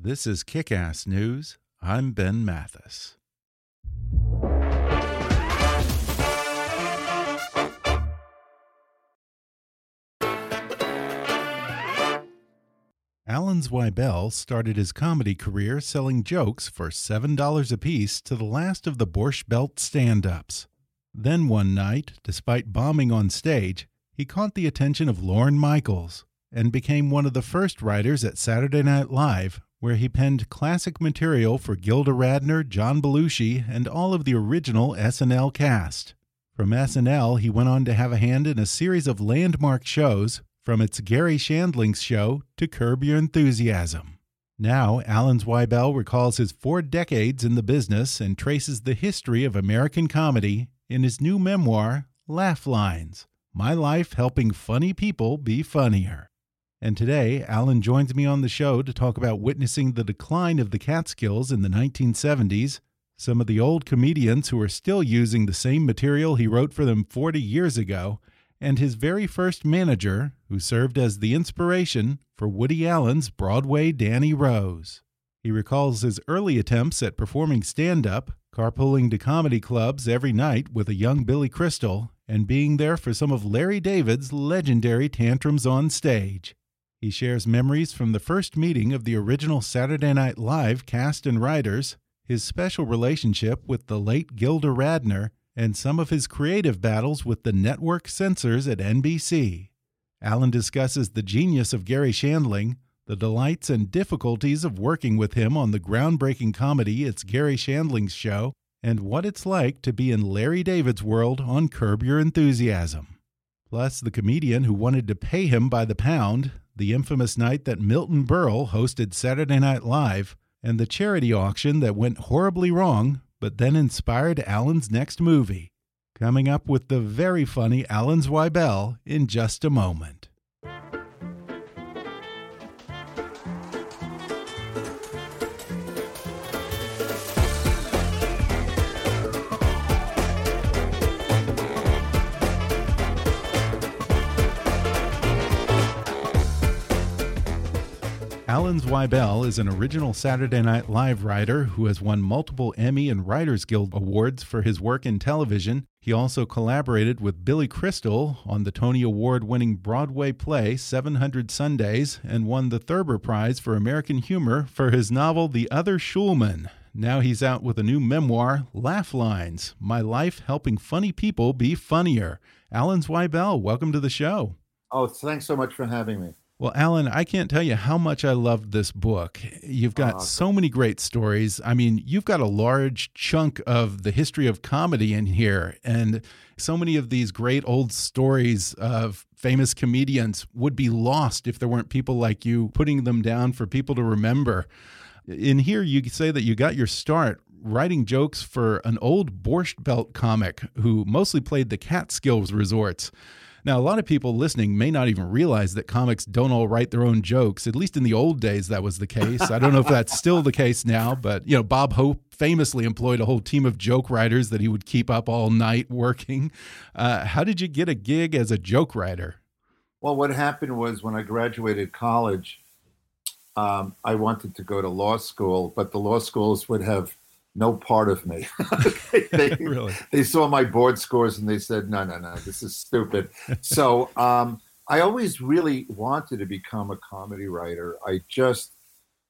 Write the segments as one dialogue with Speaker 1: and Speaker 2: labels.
Speaker 1: This is Kick Ass News. I'm Ben Mathis. Alan Zweibel started his comedy career selling jokes for $7 apiece to the last of the Borscht Belt stand ups. Then one night, despite bombing on stage, he caught the attention of Lorne Michaels and became one of the first writers at Saturday Night Live where he penned classic material for Gilda Radner, John Belushi, and all of the original SNL cast. From SNL, he went on to have a hand in a series of landmark shows, from its Garry Shandling's show to Curb Your Enthusiasm. Now, Alan Zweibel recalls his four decades in the business and traces the history of American comedy in his new memoir, Laugh Lines My Life Helping Funny People Be Funnier. And today, Alan joins me on the show to talk about witnessing the decline of the Catskills in the 1970s, some of the old comedians who are still using the same material he wrote for them 40 years ago, and his very first manager, who served as the inspiration for Woody Allen's Broadway Danny Rose. He recalls his early attempts at performing stand up, carpooling to comedy clubs every night with a young Billy Crystal, and being there for some of Larry David's legendary tantrums on stage. He shares memories from the first meeting of the original Saturday Night Live cast and writers, his special relationship with the late Gilda Radner, and some of his creative battles with the network censors at NBC. Alan discusses the genius of Garry Shandling, the delights and difficulties of working with him on the groundbreaking comedy It's Garry Shandling's Show, and what it's like to be in Larry David's world on Curb Your Enthusiasm. Plus, the comedian who wanted to pay him by the pound, the infamous night that Milton Berle hosted Saturday Night Live, and the charity auction that went horribly wrong, but then inspired Alan's next movie. Coming up with the very funny Alan Zweibel in just a moment. Alan Zweibel is an original Saturday Night Live writer who has won multiple Emmy and Writers Guild awards for his work in television. He also collaborated with Billy Crystal on the Tony Award winning Broadway play 700 Sundays and won the Thurber Prize for American Humor for his novel The Other Shulman. Now he's out with a new memoir, Laugh Lines My Life Helping Funny People Be Funnier. Alan Zweibel, welcome to the show.
Speaker 2: Oh, thanks so much for having me.
Speaker 1: Well, Alan, I can't tell you how much I loved this book. You've got oh, so many great stories. I mean, you've got a large chunk of the history of comedy in here, and so many of these great old stories of famous comedians would be lost if there weren't people like you putting them down for people to remember. In here, you say that you got your start writing jokes for an old Borscht Belt comic who mostly played the Catskills resorts. Now, a lot of people listening may not even realize that comics don't all write their own jokes. At least in the old days, that was the case. I don't know if that's still the case now, but you know, Bob Hope famously employed a whole team of joke writers that he would keep up all night working. Uh, how did you get a gig as a joke writer?
Speaker 2: Well, what happened was when I graduated college, um, I wanted to go to law school, but the law schools would have no part of me. they, really? they saw my board scores and they said, no, no, no, this is stupid. so um, I always really wanted to become a comedy writer. I just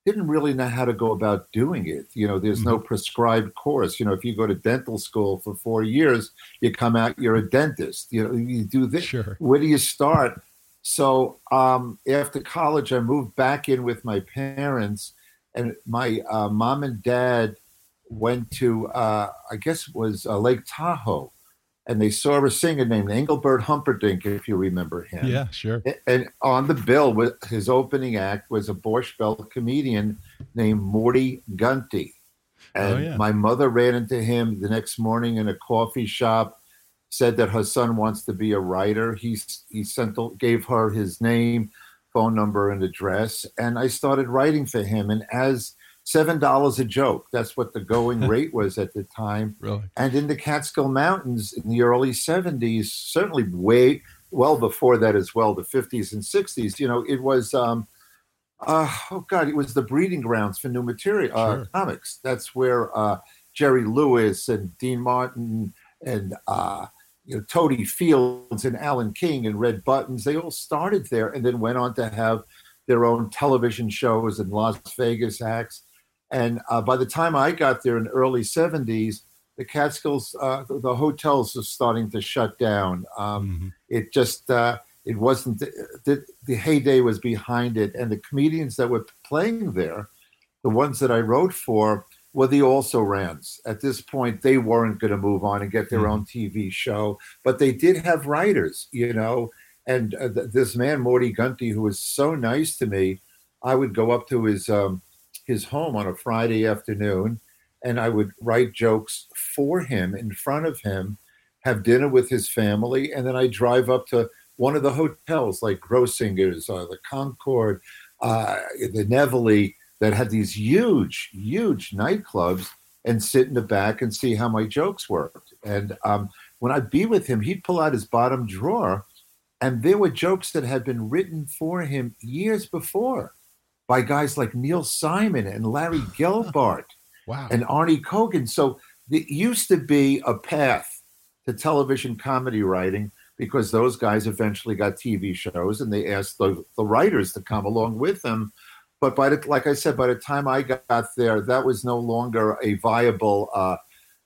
Speaker 2: didn't really know how to go about doing it. You know, there's no prescribed course. You know, if you go to dental school for four years, you come out, you're a dentist. You know, you do this.
Speaker 1: Sure.
Speaker 2: Where do you start? So um, after college, I moved back in with my parents, and my uh, mom and dad went to, uh, I guess it was uh, Lake Tahoe, and they saw a singer named Engelbert Humperdinck, if you remember him.
Speaker 1: Yeah, sure.
Speaker 2: And on the bill, with his opening act was a Borscht Belt comedian named Morty Gunty. And
Speaker 1: Oh, yeah.
Speaker 2: my mother ran into him the next morning in a coffee shop, said that her son wants to be a writer. He, he sent, gave her his name, phone number, and address. And I started writing for him. And as $7 a joke, that's what the going rate was at the time.
Speaker 1: Really.
Speaker 2: And in the Catskill Mountains in the early 70s, certainly way well before that as well, the 50s and 60s, you know, it was, um, uh, oh God, it was the breeding grounds for new material, uh,
Speaker 1: Sure.
Speaker 2: comics. That's where uh, Jerry Lewis and Dean Martin and, uh, you know, Totie Fields and Alan King and Red Buttons, they all started there and then went on to have their own television shows and Las Vegas acts. And uh, by the time I got there in the early 70s, the Catskills, uh, the, hotels were starting to shut down. Um,
Speaker 1: Mhm.
Speaker 2: It just, uh, it wasn't, the, the heyday was behind it. And the comedians that were playing there, the ones that I wrote for, were the also rans. At this point, they weren't going to move on and get their
Speaker 1: Mhm.
Speaker 2: own TV show, but they did have writers, you know. And uh, th- this man, Morty Gunty, who was so nice to me, I would go up to his um, his home on a Friday afternoon, and I would write jokes for him in front of him, have dinner with his family, and then I drive up to one of the hotels like Grossinger's or the Concord, uh, the Nevele, that had these huge, huge nightclubs, and sit in the back and see how my jokes worked. And um, when I'd be with him, he'd pull out his bottom drawer, and there were jokes that had been written for him years before by guys like Neil Simon and Larry Gelbart
Speaker 1: Wow.
Speaker 2: and Arnie Kogen. So it used to be a path to television comedy writing because those guys eventually got TV shows and they asked the, the writers to come along with them. But by the, like I said, by the time I got there, that was no longer a viable uh,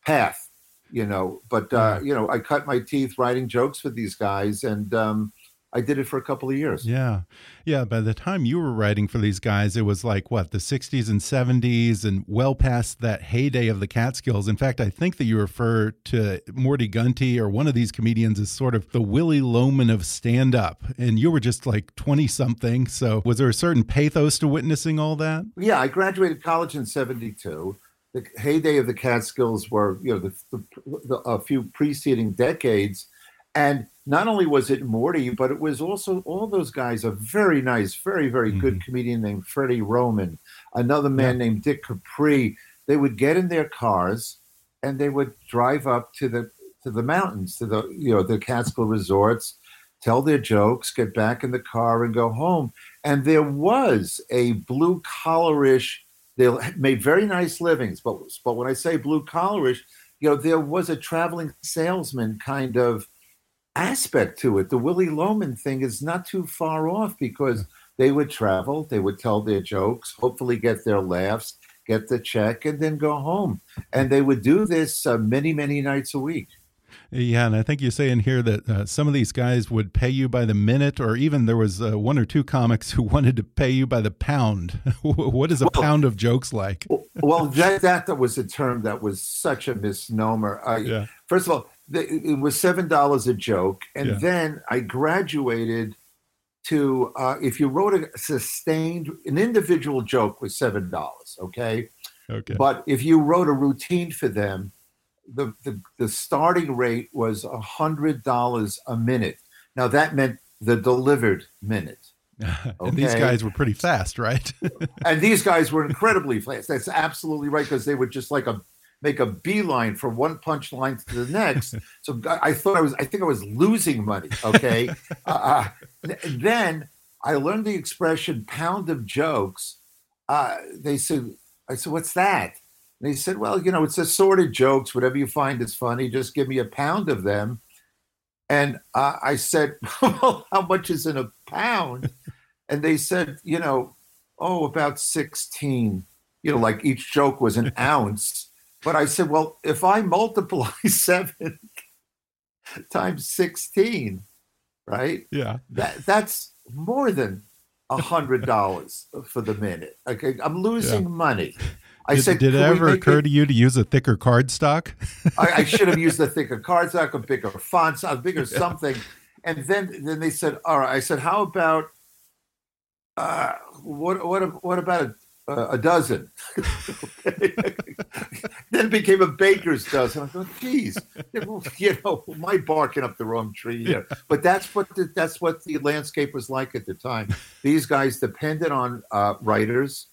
Speaker 2: path, you know. But uh, you know, I cut my teeth writing jokes for these guys, and um, I did it for a couple of years.
Speaker 1: Yeah. Yeah. By the time you were writing for these guys, it was like what, the 60s and 70s and well past that heyday of the Catskills. In fact, I think that you refer to Morty Gunty or one of these comedians as sort of the Willy Loman of stand up. And you were just like 20 something. So was there a certain pathos to witnessing all that?
Speaker 2: Yeah, I graduated college in '72. The heyday of the Catskills were, you know, the, the, the a few preceding decades, and not only was it Morty, but it was also all those guys. A very nice, very very good mm-hmm. comedian named Freddie Roman, another man named Dick Capri. They would get in their cars, and they would drive up to the to the mountains, to the you know the Catskill resorts, tell their jokes, get back in the car, and go home. And there was a blue collarish. They made very nice livings, but but when I say blue collarish, you know there was a traveling salesman kind of aspect to it. The Willy Loman thing is not too far off because they would travel, they would tell their jokes, hopefully get their laughs, get the check, and then go home. And they would do this uh, many many nights a week.
Speaker 1: Yeah, and I think you say in here that uh, some of these guys would pay you by the minute, or even there was uh, one or two comics who wanted to pay you by the pound. what is a
Speaker 2: Well-
Speaker 1: pound of jokes like?
Speaker 2: well, that, that was a term that was such a misnomer. I,
Speaker 1: Yeah.
Speaker 2: First of all, it was seven dollars a joke, and
Speaker 1: Yeah.
Speaker 2: then I graduated to uh, if you wrote a sustained an individual joke was seven dollars, okay.
Speaker 1: Okay.
Speaker 2: But if you wrote a routine for them, the the, the starting rate was a hundred dollars a minute. Now that meant the delivered minute.
Speaker 1: and these guys were pretty fast, right?
Speaker 2: and these guys were incredibly fast. That's absolutely right because they would just like a make a beeline from one punchline to the next. so I I thought I was, I think I was losing money. Okay, uh, uh, then I learned the expression "pound of jokes." Uh, they said, "I said, what's that?" And they said, "Well, you know, it's assorted jokes. Whatever you find is funny, just give me a pound of them." And uh, I said, well, how much is in a pound? And they said, you know, oh, about 16. You know, like each joke was an ounce. But I said, well, if I multiply seven times 16, right?
Speaker 1: Yeah.
Speaker 2: That, that's more than a hundred dollars for the minute. Okay. I'm losing yeah. money.
Speaker 1: I did, said, did it ever occur it? to you to use a thicker card stock?
Speaker 2: I, I, should have used a thicker card stock, a bigger font, a bigger yeah. something. And then, then they said, all right. I said, how about uh, what what what about a, uh, a dozen? then it became a baker's dozen. I thought, geez, you know, my barking up the wrong tree here. But that's what the, that's what the landscape was like at the time. These guys depended on uh, writers,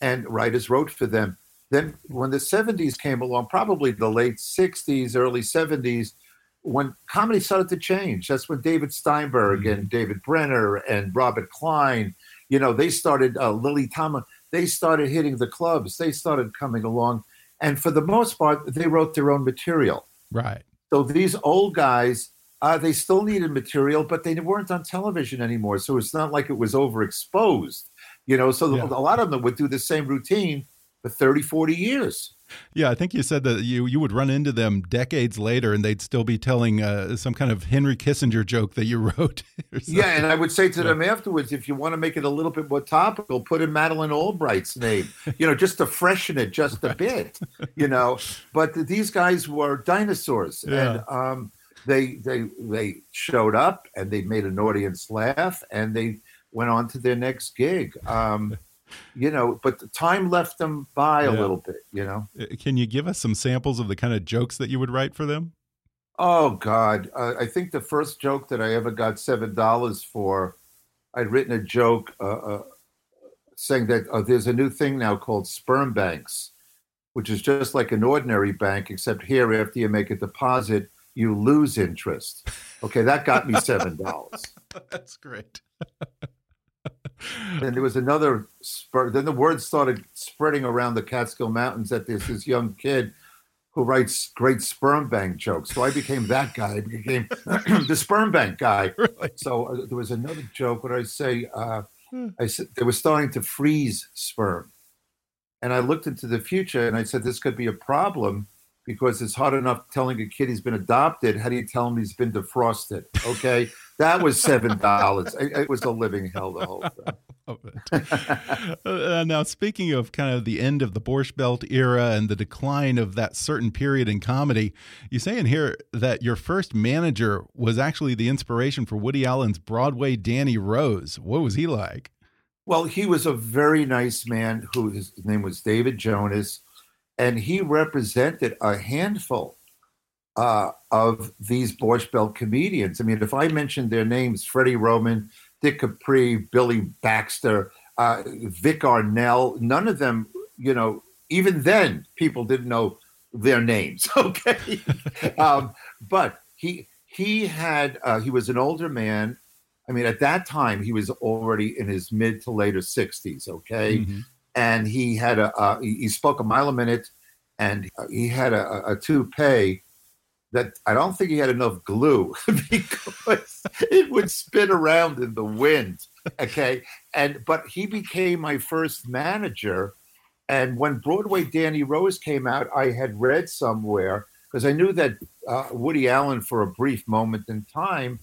Speaker 2: and writers wrote for them. Then, when the '70s came along, probably the late '60s, early '70s, when comedy started to change. That's when David Steinberg mm-hmm. and David Brenner and Robert Klein, you know, they started uh, Lily Tomlin. They started hitting the clubs. They started coming along, and for the most part, they wrote their own material.
Speaker 1: Right.
Speaker 2: So these old guys, uh, they still needed material, but they weren't on television anymore. So it's not like it was overexposed, you know. So yeah. a lot of them would do the same routine for 30, 40 years.
Speaker 1: Yeah, I think you said that you you would run into them decades later, and they'd still be telling uh, some kind of Henry Kissinger joke that you wrote.
Speaker 2: yeah, and I would say to them afterwards, if you want to make it a little bit more topical, put in Madeleine Albright's name, you know, just to freshen it just a bit, you know. But these guys were dinosaurs, yeah. and um, they they they showed up and they made an audience laugh, and they went on to their next gig. Um, you know, but the time left them by yeah. a little bit, you know. Uh,
Speaker 1: can you give us some samples of the kind of jokes that you would write for them?
Speaker 2: Oh God, uh, I think the first joke that I ever got seven dollars for, I'd written a joke uh, uh, saying that uh, there's a new thing now called sperm banks, which is just like an ordinary bank, except here after you make a deposit, you lose interest. Okay, that got me seven dollars.
Speaker 1: That's great.
Speaker 2: then there was another spur. Then the word started spreading around the Catskill Mountains that there's this young kid who writes great sperm bank jokes. So I became that guy. I became the sperm bank guy. Really? So uh, there was another joke. What I say? Uh, hmm. I said they were starting to freeze sperm, and I looked into the future and I said this could be a problem because it's hard enough telling a kid he's been adopted. How do you tell him he's been defrosted? Okay. That was seven dollars. it, was a living hell the whole
Speaker 1: thing. uh, now, speaking of kind of the end of the Borscht Belt era and the decline of that certain period in comedy, you say in here that your first manager was actually the inspiration for Woody Allen's Broadway Danny Rose. What was he like?
Speaker 2: Well, he was a very nice man who his name was David Jonas, and he represented a handful uh, of these Borscht Belt comedians. I mean, if I mentioned their names, Freddie Roman, Dick Capri, Billy Baxter, uh, Vic Arnell, none of them, you know, even then people didn't know their names. Okay, um, but he he had uh, he was an older man. I mean, at that time he was already in his mid to later sixties. Okay, mm-hmm. and he had a uh, he spoke a mile a minute, and he had a, a toupee that I don't think he had enough glue because it would spin around in the wind. Okay. And but he became my first manager. And when Broadway Danny Rose came out, I had read somewhere because I knew that uh, Woody Allen, for a brief moment in time,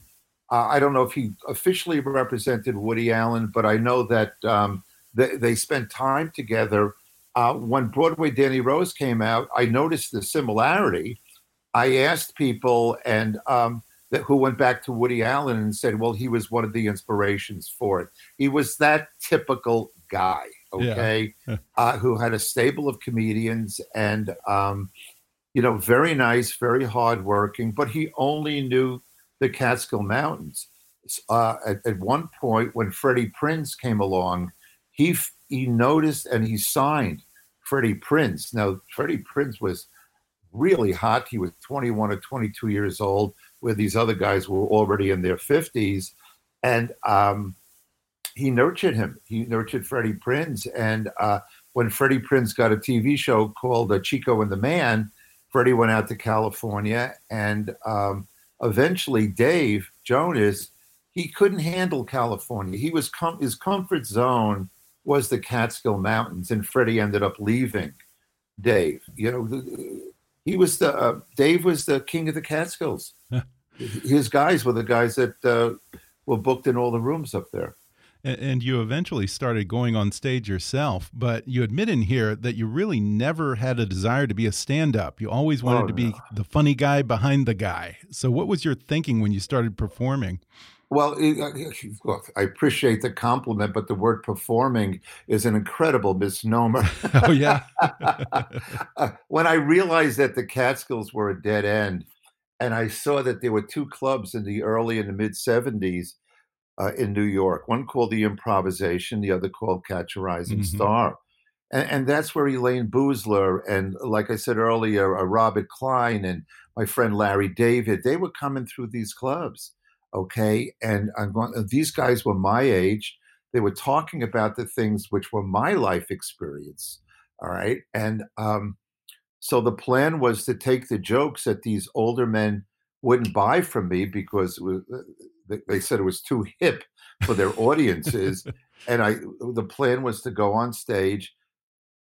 Speaker 2: uh, I don't know if he officially represented Woody Allen, but I know that um, they, they, spent time together. Uh, when Broadway Danny Rose came out, I noticed the similarity I asked people and um, that who went back to Woody Allen and said, well, he was one of the inspirations for it. He was that typical guy, okay, yeah. uh, who had a stable of comedians and, um, you know, very nice, very hardworking, but he only knew the Catskill Mountains. Uh, at, at, one point, when Freddie Prinze came along, he he noticed and he signed Freddie Prinze. Now, Freddie Prinze was really hot. He was 21 or 22 years old, where these other guys were already in their 50s. And um, he nurtured him. He nurtured Freddie Prinze. And uh, when Freddie Prinze got a TV show called uh, Chico and the Man, Freddie went out to California and um, eventually Dave Jonas, he couldn't handle California. He was com- his comfort zone was the Catskill Mountains, and Freddie ended up leaving Dave. You know, he was the uh, Dave was the king of the Catskills. his guys were the guys that uh, were booked in all the rooms up there.
Speaker 1: And you eventually started going on stage yourself, but you admit in here that you really never had a desire to be a stand up. You always wanted oh, to be no. the funny guy behind the guy. So, what was your thinking when you started performing?
Speaker 2: Well, look, I appreciate the compliment, but the word performing is an incredible misnomer.
Speaker 1: Oh, yeah.
Speaker 2: when I realized that the Catskills were a dead end, and I saw that there were two clubs in the early and the mid 70s uh, in New York, one called The Improvisation, the other called Catch a Rising mm-hmm. Star. And, and, that's where Elayne Boosler and, like I said earlier, uh, Robert Klein and my friend Larry David, they were coming through these clubs. Okay. And I'm going, these guys were my age. They were talking about the things which were my life experience. All right. And um, so the plan was to take the jokes that these older men wouldn't buy from me because was, uh, they said it was too hip for their audiences. and I, the plan was to go on stage,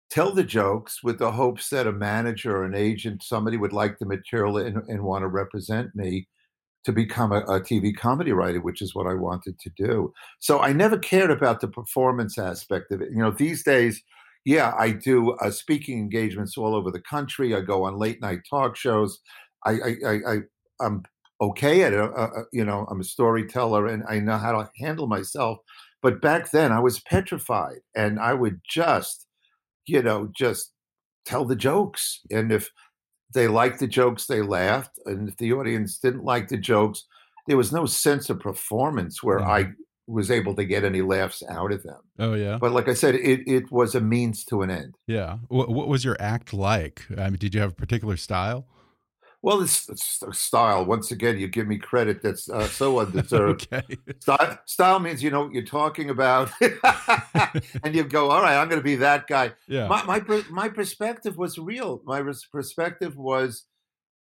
Speaker 2: tell the jokes with the hopes that a manager or an agent, somebody would like the material and, and want to represent me to become a, a, TV comedy writer, which is what I wanted to do. So I never cared about the performance aspect of it. You know, these days, yeah, I do uh, speaking engagements all over the country. I go on late night talk shows. I, I, I, am okay at it. Uh, uh, you know, I'm a storyteller and I know how to handle myself. But back then, I was petrified, and I would just, you know, just tell the jokes. And if they liked the jokes, they laughed. And if the audience didn't like the jokes, there was no sense of performance where mm-hmm. I was able to get any laughs out of them.
Speaker 1: Oh yeah.
Speaker 2: But like I said, it it was a means to an end.
Speaker 1: Yeah. What, what was your act like? I mean, did you have a particular style?
Speaker 2: Well, it's, it's style. Once again, you give me credit that's uh, so undeserved. okay. Style, style means you know what you're talking about, and you go, "All right, I'm going to be that guy."
Speaker 1: Yeah.
Speaker 2: My my my perspective was real. My perspective was,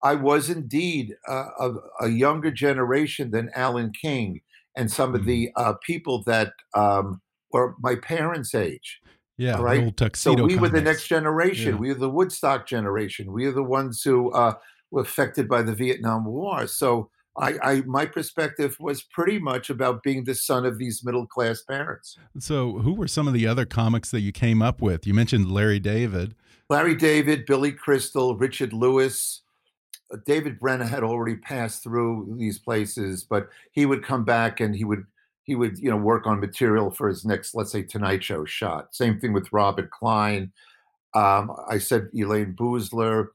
Speaker 2: I was indeed uh, a, a, younger generation than Alan King and some mm-hmm. of the uh, people that um, were my parents' age.
Speaker 1: Yeah,
Speaker 2: right.
Speaker 1: so
Speaker 2: we
Speaker 1: comics.
Speaker 2: were the next generation. Yeah. We were the Woodstock generation. We are the ones who uh, affected by the Vietnam War. So I, I, my perspective was pretty much about being the son of these middle class parents.
Speaker 1: So who were some of the other comics that you came up with? You mentioned Larry David.
Speaker 2: Larry David, Billy Crystal, Richard Lewis. Uh, David Brenner had already passed through these places, but he would come back and he would he would you know work on material for his next let's say Tonight Show shot. Same thing with Robert Klein. Um, I said Elayne Boosler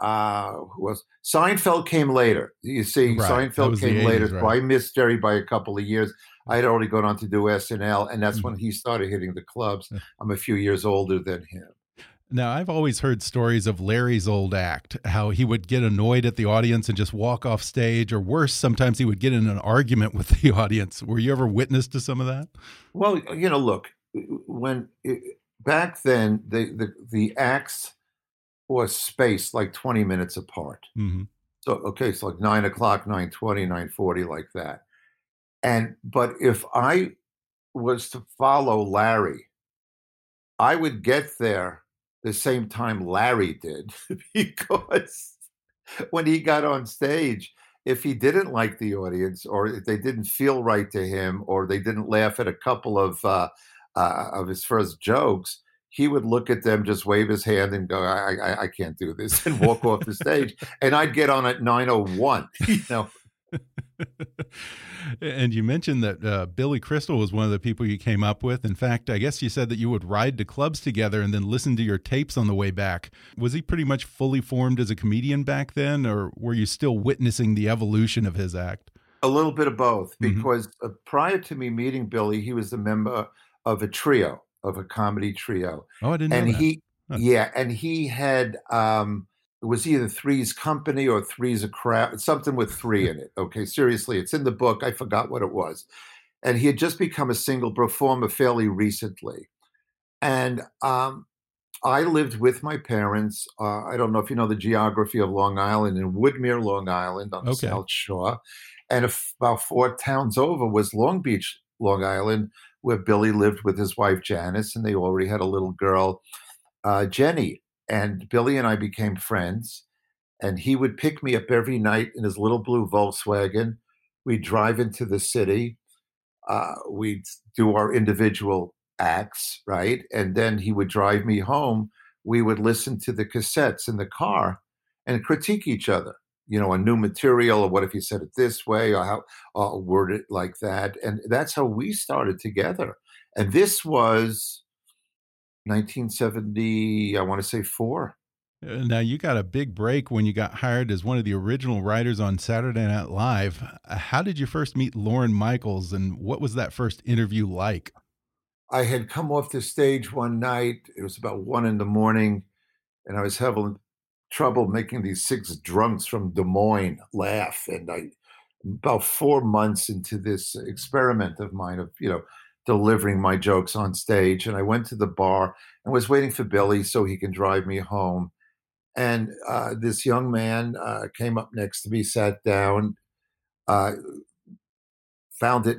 Speaker 2: uh, who was Seinfeld came later. You see, right. Seinfeld came 80s, later. Right. So I missed Jerry by a couple of years. I had already gone on to do SNL, and that's mm-hmm. when he started hitting the clubs. I'm a few years older than him.
Speaker 1: Now, I've always heard stories of Larry's old act, how he would get annoyed at the audience and just walk off stage, or worse, sometimes he would get in an argument with the audience. Were you ever witness to some of that?
Speaker 2: Well, you know, look, when it, back then the, the the acts was spaced like 20 minutes apart.
Speaker 1: Mm-hmm.
Speaker 2: So, okay, so like nine o'clock, 920, 940, like that. And, but if I was to follow Larry, I would get there the same time Larry did because when he got on stage, if he didn't like the audience or if they didn't feel right to him or they didn't laugh at a couple of uh, uh, of his first jokes, he would look at them, just wave his hand, and go, "I, I, I can't do this," and walk off the stage. And I'd get on at nine oh one. You know.
Speaker 1: and you mentioned that uh, Billy Crystal was one of the people you came up with. In fact, I guess you said that you would ride to clubs together and then listen to your tapes on the way back. Was he pretty much fully formed as a comedian back then, or were you still witnessing the evolution of his act?
Speaker 2: A little bit of both, mm-hmm. because mm -hmm. prior to me meeting Billy, he was a member of a trio of a comedy trio.
Speaker 1: Oh, I didn't
Speaker 2: and
Speaker 1: know that.
Speaker 2: he, huh. yeah, and he had um, it was either Three's Company or Three's a Crowd, something with three in it. Okay, seriously, it's in the book. I forgot what it was, and he had just become a single performer fairly recently, and um, I lived with my parents. Uh, I don't know if you know the geography of Long Island in Woodmere, Long Island on the
Speaker 1: Okay.
Speaker 2: South Shore. And if, about four towns over was Long Beach, Long Island, where Billy lived with his wife Janice, and they already had a little girl, uh, Jenny. And Billy and I became friends. And he would pick me up every night in his little blue Volkswagen. We'd drive into the city. Uh, we'd do our individual acts, right? And then he would drive me home. We would listen to the cassettes in the car and critique each other. You know, a new material, or what if you said it this way, or how or word it like that. And that's how we started together. And this was 1970, I want to say four.
Speaker 1: Uh, Now, you got a big break when you got hired as one of the original writers on Saturday Night Live. Uh, How did you first meet Lorne Michaels, and what was that first interview like?
Speaker 2: I had come off the stage one night. It was about one in the morning, and I was having trouble making these six drunks from Des Moines laugh. And I, about four months into this experiment of mine of you know delivering my jokes on stage, and I went to the bar and was waiting for Billy so he can drive me home. And uh, this young man uh, came up next to me, sat down, uh, found it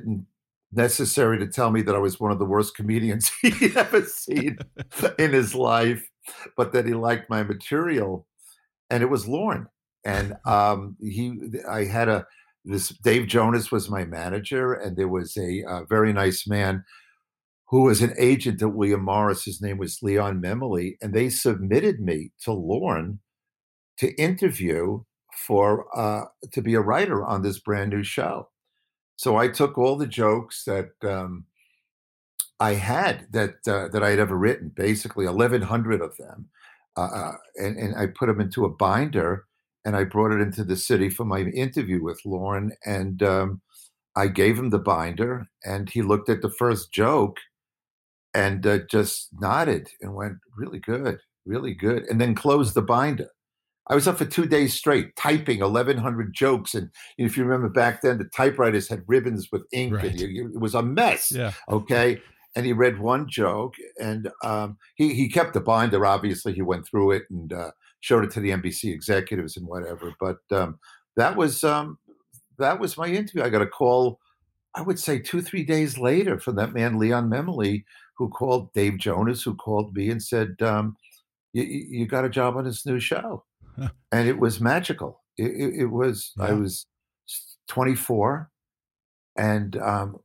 Speaker 2: necessary to tell me that I was one of the worst comedians he'd ever seen in his life, but that he liked my material. And it was Lorne. And um, he, I had a, this Dave Jonas was my manager, and there was a, uh very nice man who was an agent at William Morris. His name was Leon Memely, and they submitted me to Lorne to interview for uh, to be a writer on this brand new show. So I took all the jokes that um, I had that uh, that I had ever written, basically eleven hundred of them, uh, uh, and, and I put them into a binder, and I brought it into the city for my interview with Lorne, and um, I gave him the binder, and he looked at the first joke, and uh, just nodded and went, "Really good, really good," and then closed the binder. I was up for two days straight typing 1,100 jokes. And if you remember back then, the typewriters had ribbons with ink,
Speaker 1: Right.
Speaker 2: and you, you- it was a mess.
Speaker 1: Yeah.
Speaker 2: Okay. And he read one joke, and um, he he kept the binder. Obviously, he went through it and uh, showed it to the NBC executives and whatever. But um, that was um, that was my interview. I got a call. I would say two three days later from that man Leon Memely, who called Dave Jonas, who called me and said, um, you, got a job on this new show and it was magical it, it, it was i was 24 and um,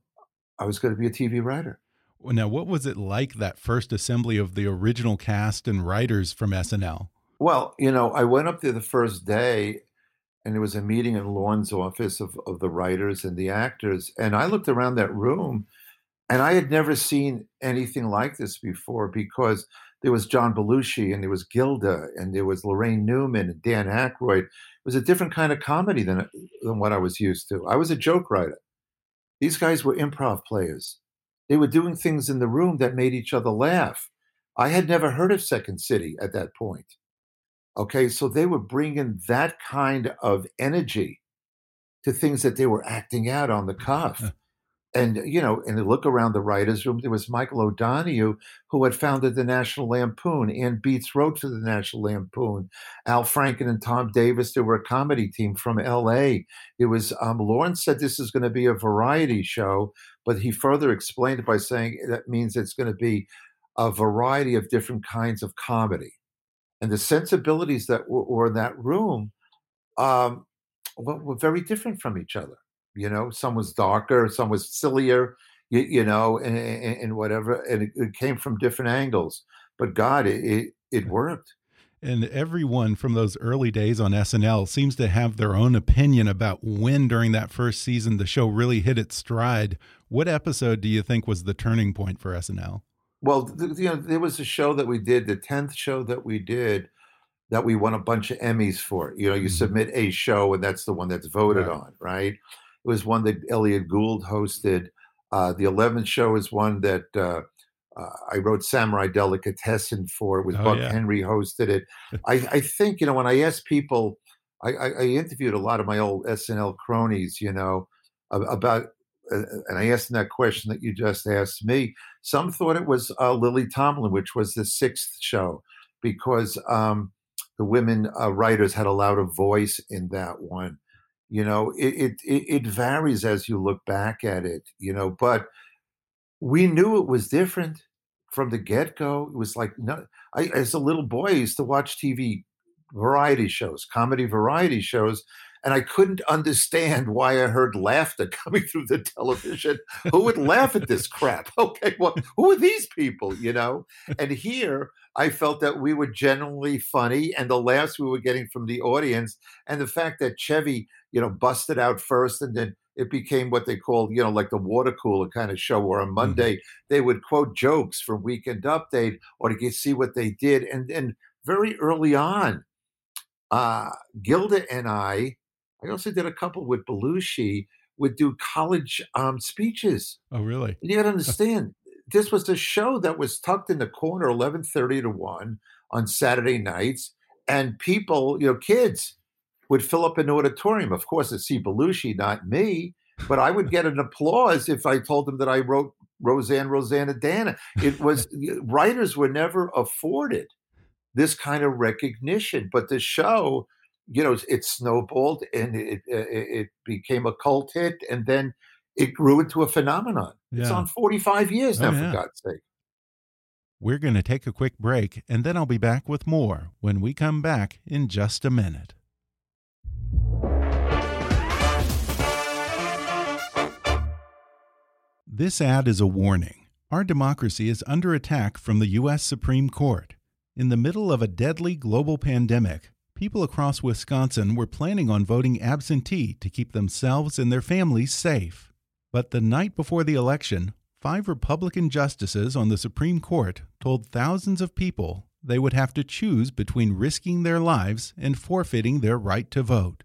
Speaker 2: i was going to be a tv writer
Speaker 1: Now, what was it like that first assembly of the original cast and writers from SNL?
Speaker 2: well you know i went up there the first day and there was a meeting in Lorne's office of, of the writers and the actors and i looked around that room and i had never seen anything like this before because there was John Belushi and there was Gilda and there was Laraine Newman and Dan Aykroyd. It was a different kind of comedy than than what I was used to. I was a joke writer. These guys were improv players. They were doing things in the room that made each other laugh. I had never heard of Second City at that point. Okay, so they were bringing that kind of energy to things that they were acting out on the cuff. And you know, and look around the writers' room. There was Michael O'Donoghue, who had founded the National Lampoon. Anne Beatts wrote for the National Lampoon. Al Franken and Tom Davis, they were a comedy team from L.A. It was um, Lorne said this is going to be a variety show, but he further explained it by saying that means it's going to be a variety of different kinds of comedy, and the sensibilities that were, were in that room um, were, were very different from each other. You know, some was darker, some was sillier, you, you know, and, and, and whatever, and it, it came from different angles. But God, it it, it worked.
Speaker 1: And everyone from those early days on SNL seems to have their own opinion about when during that first season the show really hit its stride. What episode do you think was the turning point for SNL?
Speaker 2: Well, you know, there was a show that we did, the tenth show that we did, that we won a bunch of Emmys for. You know, you
Speaker 1: Mhm.
Speaker 2: submit a show, and that's the one that's voted
Speaker 1: Right.
Speaker 2: on, right? It was one that Elliot Gould hosted. Uh, the eleventh show is one that uh, uh, I wrote Samurai Delicatessen for. It was
Speaker 1: Oh,
Speaker 2: Buck
Speaker 1: yeah.
Speaker 2: Henry hosted it. I, I think you know when I asked people, I, I, I interviewed a lot of my old SNL cronies, you know, about and I asked that question that you just asked me. Some thought it was uh, Lily Tomlin, which was the sixth show, because um, the women uh, writers had a louder voice in that one. You know, it, it it varies as you look back at it. You know, but we knew it was different from the get go. It was like, no, I, as a little boy, I used to watch TV variety shows, comedy variety shows, and I couldn't understand why I heard laughter coming through the television. who would laugh at this crap? Okay, well, who are these people, you know? And here, I felt that we were genuinely funny, and the laughs we were getting from the audience, and the fact that Chevy, you know, busted out first, and then it became what they called, you know, like the water cooler kind of show, where on mm-hmm. Monday mm-hmm. they would quote jokes from Weekend Update or to get see what they did, and then very early on, uh, Gilda and I I also did a couple with Belushi, would do college um, speeches.
Speaker 1: Oh, really?
Speaker 2: And you got to understand, this was a show that was tucked in the corner, eleven thirty to one on Saturday nights, and people, you know, kids would fill up an auditorium. Of course, to see Belushi, not me, but I would get an applause if I told them that I wrote Roseanne, Roseannadanna. It was writers were never afforded this kind of recognition, but the show you know, it snowballed and it, uh, it, it became a cult hit, and then it grew into a phenomenon. Yeah. It's on 45 years oh, now, oh, yeah. for God's sake.
Speaker 1: We're going to take a quick break, and then I'll be back with more when we come back in just a minute. This ad is a warning. Our democracy is under attack from the U.S. Supreme Court. In the middle of a deadly global pandemic, people across Wisconsin were planning on voting absentee to keep themselves and their families safe. But the night before the election, five Republican justices on the Supreme Court told thousands of people they would have to choose between risking their lives and forfeiting their right to vote.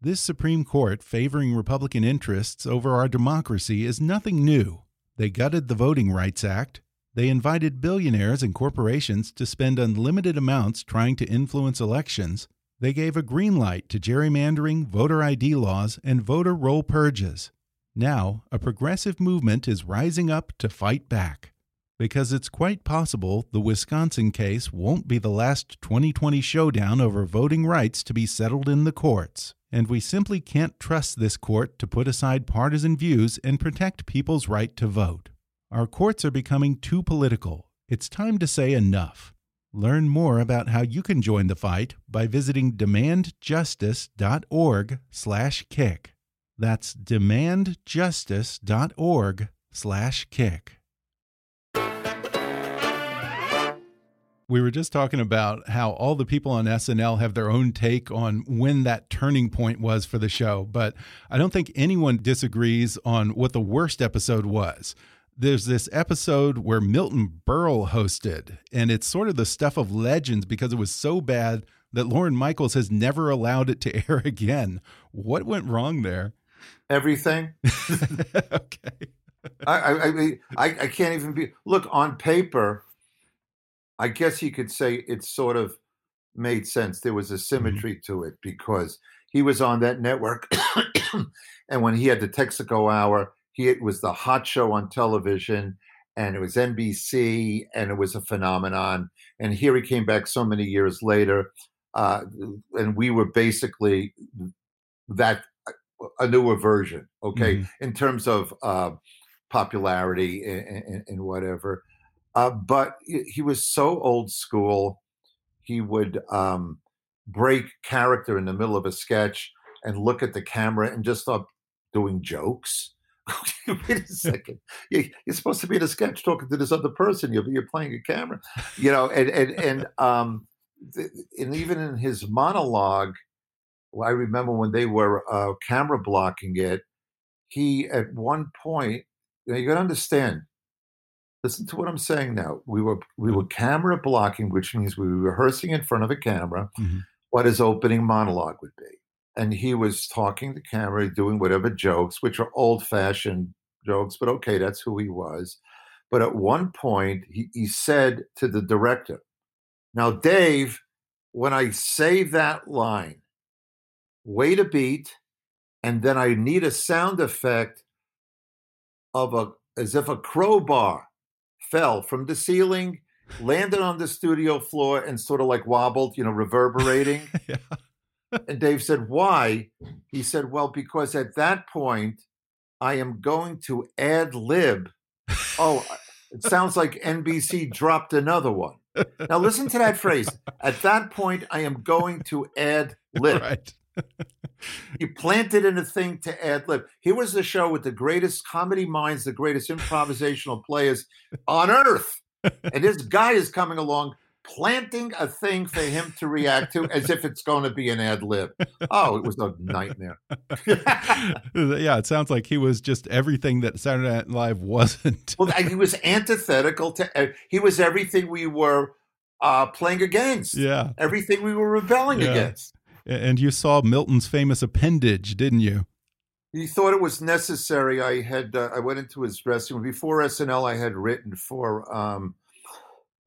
Speaker 1: This Supreme Court favoring Republican interests over our democracy is nothing new. They gutted the Voting Rights Act, they invited billionaires and corporations to spend unlimited amounts trying to influence elections. They gave a green light to gerrymandering, voter ID laws, and voter roll purges. Now, a progressive movement is rising up to fight back. Because it's quite possible the Wisconsin case won't be the last 2020 showdown over voting rights to be settled in the courts. And we simply can't trust this court to put aside partisan views and protect people's right to vote. Our courts are becoming too political. It's time to say enough. Learn more about how you can join the fight by visiting demandjustice.org/kick. That's demandjustice.org/kick. We were just talking about how all the people on SNL have their own take on when that turning point was for the show, but I don't think anyone disagrees on what the worst episode was there's this episode where Milton Berle hosted, and it's sort of the stuff of legends because it was so bad that Lorne Michaels has never allowed it to air again. What went wrong there?
Speaker 2: Everything. okay. I, I, I mean, I, I can't even be. Look, on paper, I guess you could say it sort of made sense. There was a mm-hmm. symmetry mm -hmm. to it because he was on that network, and when he had the Texaco Hour, he it was the hot show on television, and it was NBC, and it was a phenomenon. And here he came back so many years later, uh, and we were basically that a newer version, okay, mm-hmm. in terms of uh, popularity and, and, and whatever. Uh, but he was so old school. He would um, break character in the middle of a sketch and look at the camera and just start doing jokes. wait a second. You're supposed to be in a sketch talking to this other person. You're, you're playing a camera, you know, and, and, and, um, and even in his monologue, well, I remember when they were uh, camera blocking it, he at one point, you, know, you got to understand, listen to what I'm saying now. We were, we were camera blocking, which means we were rehearsing in front of a camera mm-hmm. what his opening monologue would be and he was talking to camera, doing whatever jokes, which are old fashioned jokes, but okay, that's who he was. But at one point, he, he said to the director, Now, Dave, when I say that line, wait a beat, and then I need a sound effect of a as if a crowbar fell from the ceiling, landed on the studio floor, and sort of like wobbled, you know, reverberating.
Speaker 1: yeah.
Speaker 2: And Dave said, "Why?" He said, "Well, because at that point, I am going to ad lib." Oh, it sounds like NBC dropped another one. Now listen to that phrase. At that point, I am going to ad lib.
Speaker 1: Right.
Speaker 2: You planted in a thing to ad lib. Here was the show with the greatest comedy minds, the greatest improvisational players on earth. And this guy is coming along planting a thing for him to react to as if it's going to be an ad lib. Oh, it was a nightmare.
Speaker 1: yeah, it sounds like he was just everything that Saturday Night Live wasn't.
Speaker 2: well, he was antithetical to. He was everything we were uh, playing against.
Speaker 1: Yeah,
Speaker 2: everything we were rebelling yeah. against.
Speaker 1: And you saw Milton's famous appendage, didn't you?
Speaker 2: He thought it was necessary. I had uh, I went into his dressing room before SNL. I had written for um,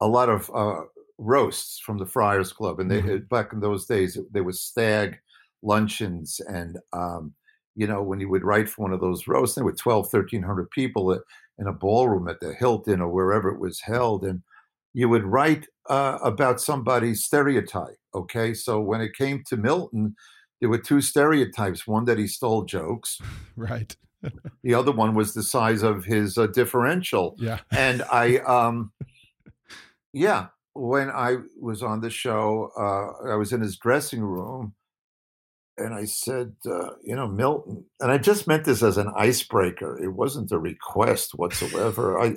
Speaker 2: a lot of uh, roasts from the Friars Club, and they mm-hmm. back in those days there was stag luncheons, and um, you know when you would write for one of those roasts, there were 12, 1300 people in a ballroom at the Hilton or wherever it was held, and you would write uh, about somebody's stereotype. Okay, so when it came to Milton, there were two stereotypes: one that he stole jokes,
Speaker 1: right.
Speaker 2: the other one was the size of his uh, differential.
Speaker 1: Yeah,
Speaker 2: and I, um, yeah, when I was on the show, uh, I was in his dressing room and I said, uh, you know, Milton, and I just meant this as an icebreaker. It wasn't a request whatsoever. I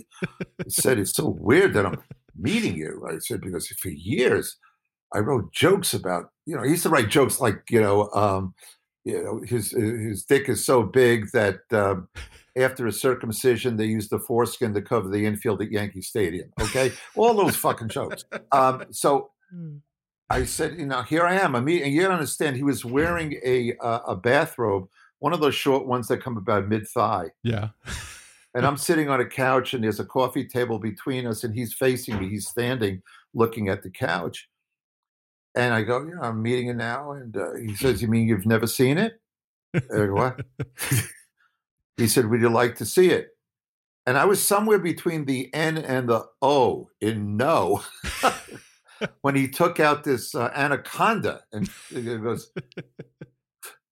Speaker 2: said, it's so weird that I'm meeting you. I said, because for years I wrote jokes about, you know, I used to write jokes like, you know, um, you know, his his dick is so big that um, after a circumcision, they used the foreskin to cover the infield at Yankee Stadium. Okay, all those fucking jokes. Um, so hmm. I said, you know, here I am. I'm eating. You gotta understand, he was wearing a uh, a bathrobe, one of those short ones that come about mid thigh.
Speaker 1: Yeah.
Speaker 2: and I'm sitting on a couch, and there's a coffee table between us, and he's facing me. He's standing, looking at the couch. And I go, you know, I'm meeting it now. And uh, he says, you mean you've never seen it? Go, what? He said, Would you like to see it? And I was somewhere between the N and the O in no when he took out this uh, anaconda and it goes,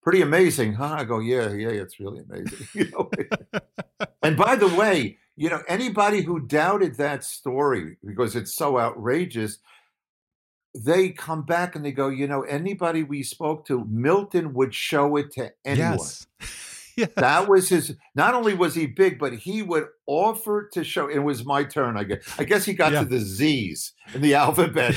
Speaker 2: Pretty amazing, huh? I go, Yeah, yeah, it's really amazing. You know? and by the way, you know, anybody who doubted that story because it's so outrageous, they come back and they go, you know, anybody we spoke to, Milton would show it to anyone. Yes. yes. That was his. Not only was he big, but he would offer to show. It was my turn. I guess. I guess he got yeah. to the Z's in the alphabet.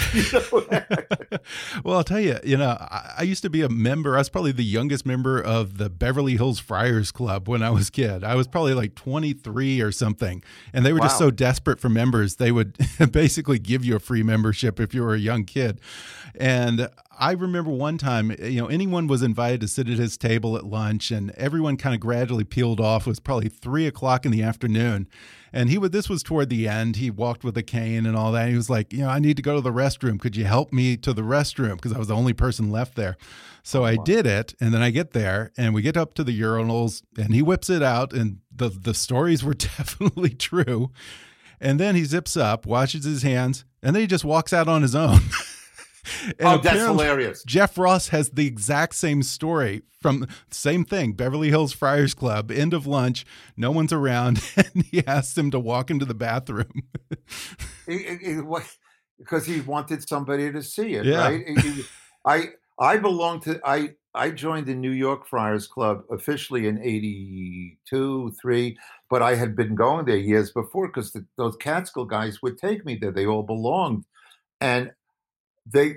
Speaker 1: well, I'll tell you. You know, I, I, used to be a member. I was probably the youngest member of the Beverly Hills Friars Club when I was a kid. I was probably like 23 or something, and they were wow. just so desperate for members. They would basically give you a free membership if you were a young kid. And I remember one time, you know, anyone was invited to sit at his table at lunch, and everyone kind of gradually peeled off. It was probably three o'clock in the afternoon, and he would. This was toward the end. He walked with a cane and all that. He was like, you know, I need to go to the restroom. Could you help me to the restroom? Because I was the only person left there. So I did it, and then I get there, and we get up to the urinals, and he whips it out, and the the stories were definitely true. And then he zips up, washes his hands, and then he just walks out on his own.
Speaker 2: oh, that's hilarious.
Speaker 1: Jeff Ross has the exact same story from same thing. Beverly Hills Friars Club. End of lunch. No one's around, and he asked him to walk into the bathroom.
Speaker 2: because he wanted somebody to see it,
Speaker 1: yeah.
Speaker 2: right? I I belong to I I joined the New York Friars Club officially in 82, 3, but I had been going there years before because those Catskill guys would take me there. They all belonged. And they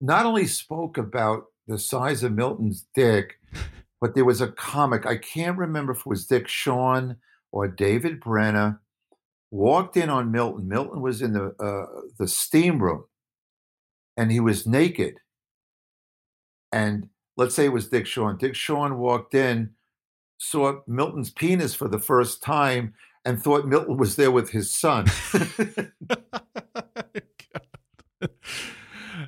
Speaker 2: not only spoke about the size of Milton's dick, but there was a comic. I can't remember if it was Dick Shawn or David Brenner walked in on Milton. Milton was in the uh, the steam room, and he was naked. And let's say it was Dick Shawn. Dick Shawn walked in, saw Milton's penis for the first time, and thought Milton was there with his son.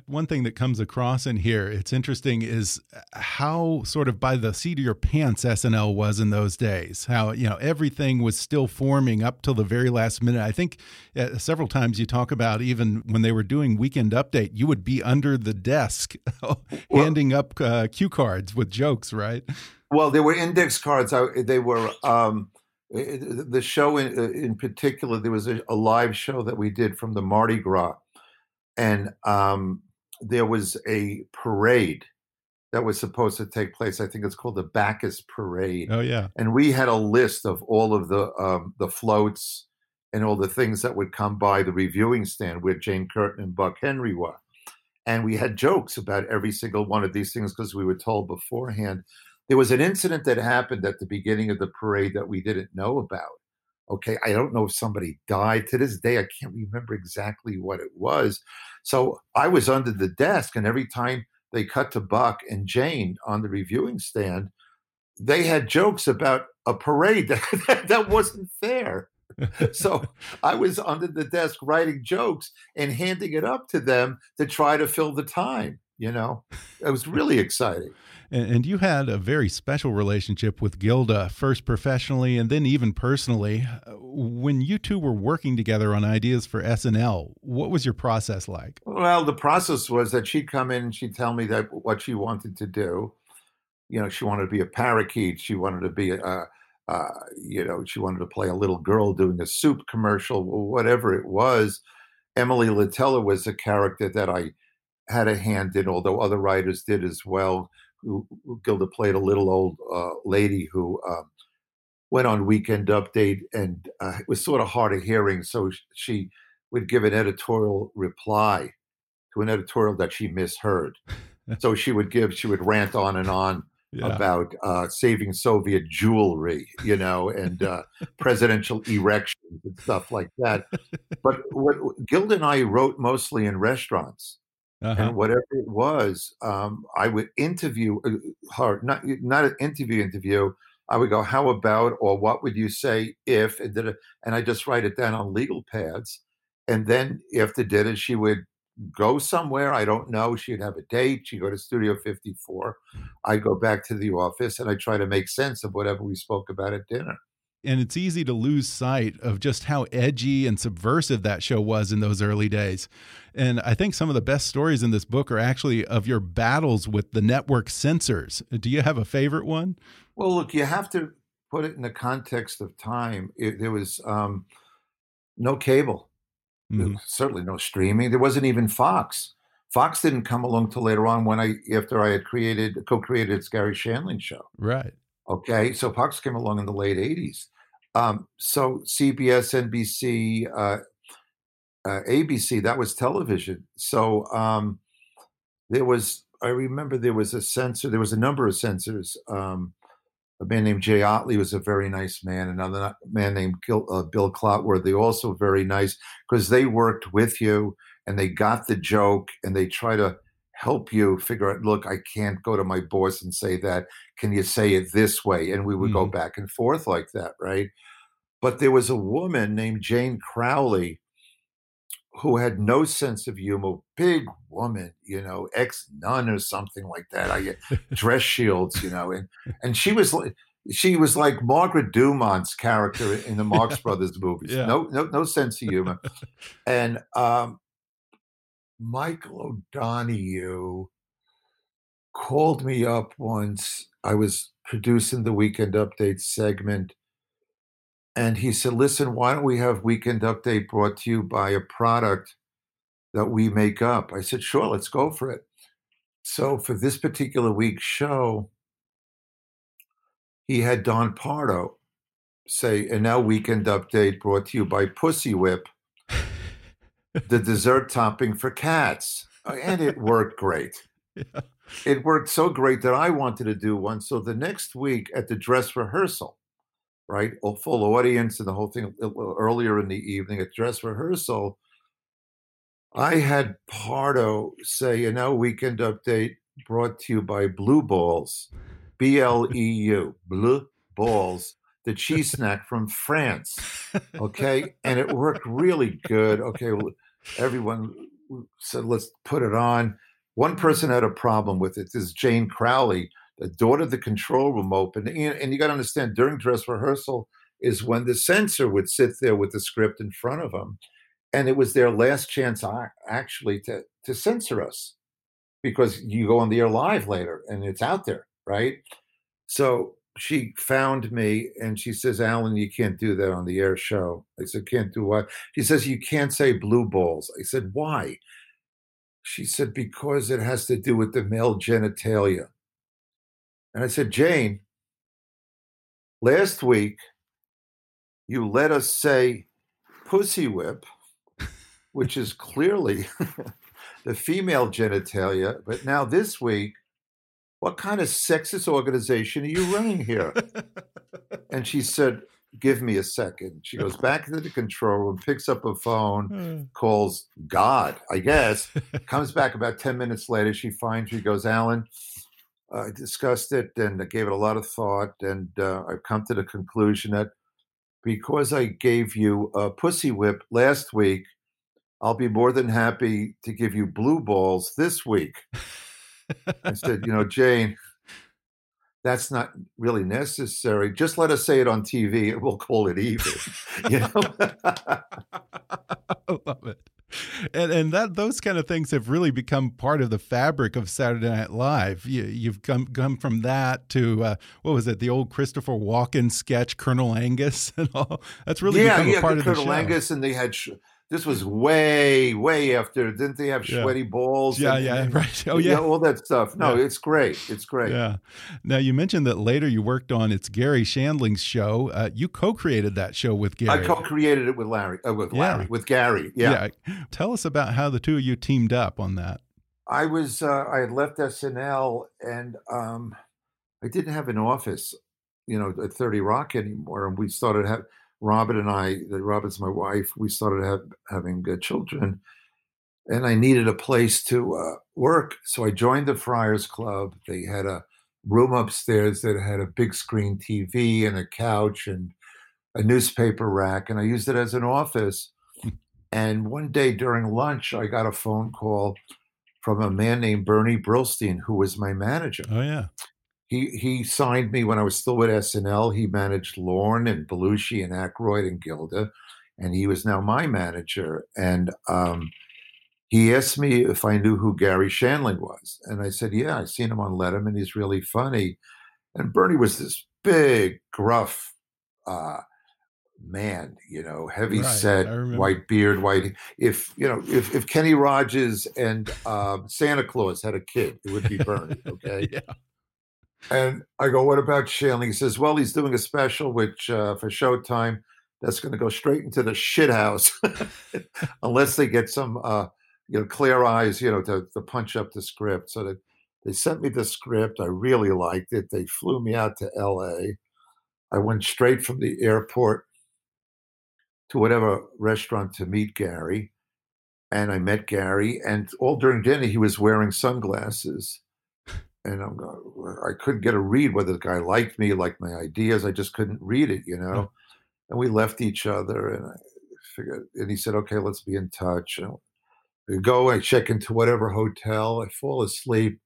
Speaker 1: one thing that comes across in here, it's interesting, is how sort of by the seat of your pants SNL was in those days. How, you know, everything was still forming up till the very last minute. I think uh, several times you talk about even when they were doing Weekend Update, you would be under the desk handing up uh, cue cards with jokes, right?
Speaker 2: Well, there were index cards. I, they were. Um, the show in, uh, in particular, there was a, a, live show that we did from the Mardi Gras, and um, there was a parade that was supposed to take place. I think it's called the Bacchus Parade.
Speaker 1: Oh yeah,
Speaker 2: and we had a list of all of the um, the floats and all the things that would come by the reviewing stand where Jane Curtin and Buck Henry were, and we had jokes about every single one of these things because we were told beforehand there was an incident that happened at the beginning of the parade that we didn't know about. Okay, I don't know if somebody died. To this day, I can't remember exactly what it was. So I was under the desk, and every time they cut to Buck and Jane on the reviewing stand, they had jokes about a parade that, that wasn't fair. so I was under the desk writing jokes and handing it up to them to try to fill the time. You know, it was really exciting.
Speaker 1: And, and, you had a very special relationship with Gilda, first professionally and then even personally. Uh, when you two were working together on ideas for SNL, what was your process like?
Speaker 2: Well, the process was that she'd come in and she'd tell me that what she wanted to do. You know, she wanted to be a parakeet. She wanted to be a, uh, you know, she wanted to play a little girl doing a soup commercial, whatever it was. Emily Litella was a character that I had a hand in, although other writers did as well who, who Gilda played a little old uh, lady who um, went on Weekend Update, and uh, was sort of hard of hearing. So she would give an editorial reply to an editorial that she misheard. so she would give, she would rant on and on. Yeah. About uh, saving Soviet jewelry, you know, and uh, presidential erections and stuff like that. But what Gilda and I wrote mostly in restaurants uh-huh. and whatever it was, um, I would interview uh, her, not not an interview interview. I would go, "How about?" or "What would you say if?" and did it, and I just write it down on legal pads. And then after dinner, she would go somewhere. I don't know. She'd have a date. She'd go to Studio 54. I'd go back to the office and I try to make sense of whatever we spoke about at dinner
Speaker 1: and it's easy to lose sight of just how edgy and subversive that show was in those early days. And I think some of the best stories in this book are actually of your battles with the network censors. Do you have a favorite one?
Speaker 2: Well, look, you have to put it in the context of time. It, there was um, no cable, mm -hmm. certainly no streaming. There wasn't even Fox. Fox didn't come along till later on when I, after I had created, co-created its Shandling show.
Speaker 1: Right.
Speaker 2: Okay, so Fox came along in the late '80s. Um, so CBS, NBC, uh, uh, ABC, that was television. So um, there was, I remember there was a censor, there was a number of censors. Um, a man named Jay Otley was a very nice man. Another man named Gil, uh, Bill Clotworthy, also very nice, because they worked with you and they got the joke and they try to help you figure out look i can't go to my boss and say that can you say it this way and we would mm-hmm. go back and forth like that right but there was a woman named jane crowley who had no sense of humor big woman you know ex nun or something like that i get dress shields you know and and she was like she was like Margaret Dumont's character in the Marx Brothers movies. Yeah. No, no, no sense of humor. And um, Michael O'Donoghue called me up once. I was producing the Weekend Update segment. And he said, Listen, why don't we have Weekend Update brought to you by a product that we make up? I said, Sure, let's go for it. So for this particular week's show, he had Don Pardo say, and now Weekend Update brought to you by Pussy Whip the dessert topping for cats. Uh, and it worked great. Yeah. It worked so great that I wanted to do one. So the next week at the dress rehearsal, right, a full audience and the whole thing earlier in the evening at dress rehearsal, I had Pardo say, you know, weekend update brought to you by Blue Balls, B L E U, Blue Balls the cheese snack from France. Okay. And it worked really good. Okay. Well, everyone said, let's put it on. One person had a problem with it. This is Jane Crowley, the daughter of the control room open. And, and you got to understand, during dress rehearsal is when the censor would sit there with the script in front of them. And it was their last chance, actually, to, to censor us because you go on the air live later and it's out there, right? So she found me and she says, Alan, you can't do that on the air show. I said, can't do what? She says, you can't say blue balls. I said, why? She said, because it has to do with the male genitalia. And I said, Jane, last week you let us say pussy whip, which is clearly the female genitalia. But now this week what kind of sexist organization are you running here? and she said, Give me a second. She goes back into the control room, picks up a phone, hmm. calls God, I guess, comes back about 10 minutes later. She finds me, goes, Alan, I discussed it and I gave it a lot of thought. And uh, I've come to the conclusion that because I gave you a pussy whip last week, I'll be more than happy to give you blue balls this week. I said, you know, Jane, that's not really necessary. Just let us say it on TV and we'll call it even. you know?
Speaker 1: I love it. And and that those kind of things have really become part of the fabric of Saturday Night Live. You, have come come from that to uh, what was it? The old Christopher Walken sketch, Colonel Angus, and all. That's really yeah, become
Speaker 2: yeah,
Speaker 1: part of
Speaker 2: Colonel
Speaker 1: the show.
Speaker 2: Angus, and they had this was way, way after. Didn't they have yeah. sweaty balls?
Speaker 1: Yeah, and, yeah, and, right. Oh, yeah.
Speaker 2: all that stuff. No, yeah. it's great. It's great.
Speaker 1: Yeah. Now you mentioned that later you worked on it's Garry Shandling's show. Uh, you co-created that show with Garry.
Speaker 2: I co-created it with Larry. Uh, with Larry. With Garry. Yeah.
Speaker 1: yeah. Tell us about how the two of you teamed up on that.
Speaker 2: I was. Uh, I had left SNL and um, I didn't have an office, you know, at Thirty Rock anymore, and we started having Robin and I, Robin's my wife, we started have, having children, and I needed a place to uh, work. So I joined the Friars Club. They had a room upstairs that had a big screen TV and a couch and a newspaper rack, and I used it as an office. And one day during lunch, I got a phone call from a man named Bernie Brillstein, who was my manager.
Speaker 1: Oh, yeah
Speaker 2: he he signed me when I was still with SNL. He managed Lorne and Belushi and Aykroyd and Gilda, and he was now my manager. And um, he asked me if I knew who Garry Shandling was, and I said, "Yeah, I've seen him on Letterman. He's really funny." And Bernie was this big, gruff uh, man, you know, heavy right, set, white beard, white. If you know, if if Kenny Rogers and uh, Santa Claus had a kid, it would be Bernie. Okay. yeah. And I go, what about Shandling? He says, well, he's doing a special which uh, for Showtime that's going to go straight into the shit house unless they get some, uh, you know, clear eyes, you know, to, to punch up the script. So that they sent me the script. I really liked it. They flew me out to L.A. I went straight from the airport to whatever restaurant to meet Garry, And I met Garry. and all during dinner, he was wearing sunglasses and I'm going, I couldn't get a read whether the guy liked me, liked my ideas. I just couldn't read it, you know. And we left each other, and I figured, and he said, "Okay, let's be in touch." And I go, I check into whatever hotel, I fall asleep.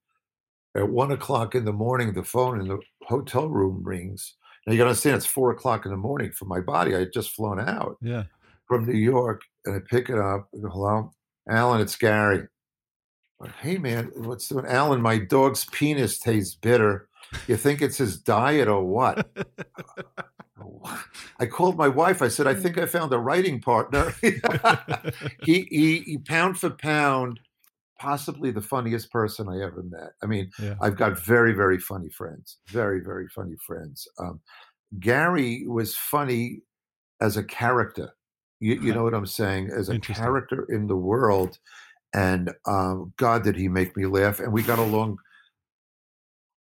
Speaker 2: At one o'clock in the morning, the phone in the hotel room rings. Now you got to understand, it's four o'clock in the morning for my body. I had just flown out,
Speaker 1: yeah,
Speaker 2: from New York, and I pick it up. Go, "Hello, Alan, it's Garry." hey man, what's doing? Alan, my dog's penis tastes bitter. You think it's his diet or what? I called my wife. I said, I think I found a writing partner. he, he, he, pound for pound, possibly the funniest person I ever met. I mean, yeah. I've got very, very funny friends, very, very funny friends. Um, Garry was funny as a character. You, you know what I'm saying? As a character in the world and um, God, did he make me laugh? And we got along.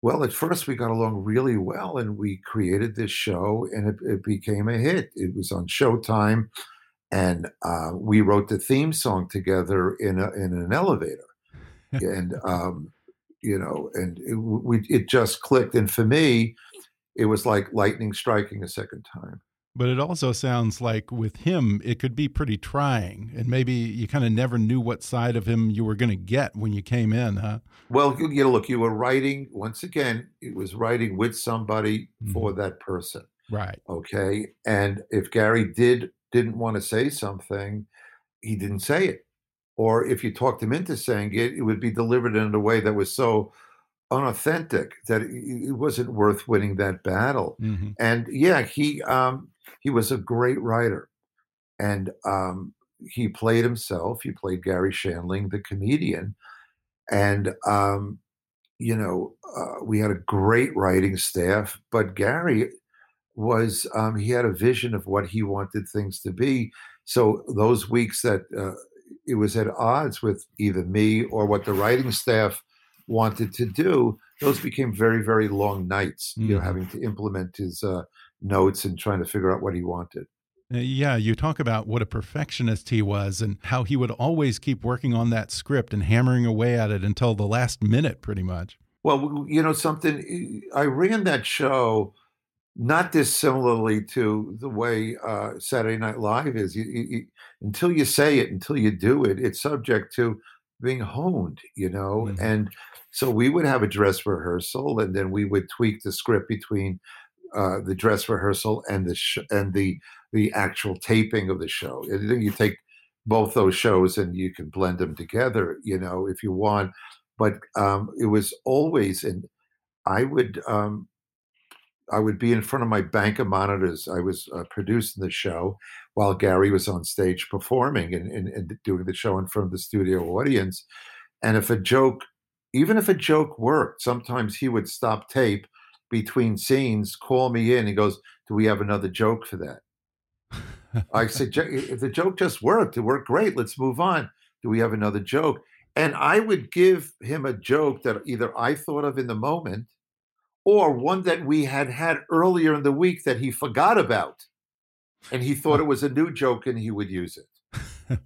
Speaker 2: Well, at first we got along really well, and we created this show, and it, it became a hit. It was on Showtime, and uh, we wrote the theme song together in a, in an elevator, and um, you know, and it, we it just clicked. And for me, it was like lightning striking a second time.
Speaker 1: But it also sounds like with him, it could be pretty trying, and maybe you kind of never knew what side of him you were going to get when you came in, huh?
Speaker 2: Well, you know, look, you were writing once again. It was writing with somebody mm -hmm. for that person,
Speaker 1: right?
Speaker 2: Okay, and if Garry did didn't want to say something, he didn't say it, or if you talked him into saying it, it would be delivered in a way that was so unauthentic that it wasn't worth winning that battle. Mm -hmm. And yeah, he um, he was a great writer, and um, he played himself. He played Garry Shandling, the comedian, and um, you know uh, we had a great writing staff. But Garry was um, he had a vision of what he wanted things to be. So those weeks that uh, it was at odds with either me or what the writing staff wanted to do, those became very, very long nights, mm. you know, mm-hmm. having to implement his uh, notes and trying to figure out what he wanted.
Speaker 1: Uh, yeah, you talk about what a perfectionist he was and how he would always keep working on that script and hammering away at it until the last minute, pretty much.
Speaker 2: Well, you know, something, I ran that show not dissimilarly to the way uh, Saturday Night Live is. You, you, until you say it, until you do it, it's subject to being honed, you know? Mm -hmm. And so we would have a dress rehearsal, and then we would tweak the script between uh, the dress rehearsal and the sh- and the the actual taping of the show. And you take both those shows and you can blend them together, you know, if you want. But um, it was always, and I would um, I would be in front of my bank of monitors. I was uh, producing the show while Garry was on stage performing and, and, and doing the show in front of the studio audience. And if a joke even if a joke worked, sometimes he would stop tape between scenes, call me in, and goes, "Do we have another joke for that?" I said, "If the joke just worked, it worked great. Let's move on. Do we have another joke?" And I would give him a joke that either I thought of in the moment, or one that we had had earlier in the week that he forgot about, and he thought it was a new joke, and he would use it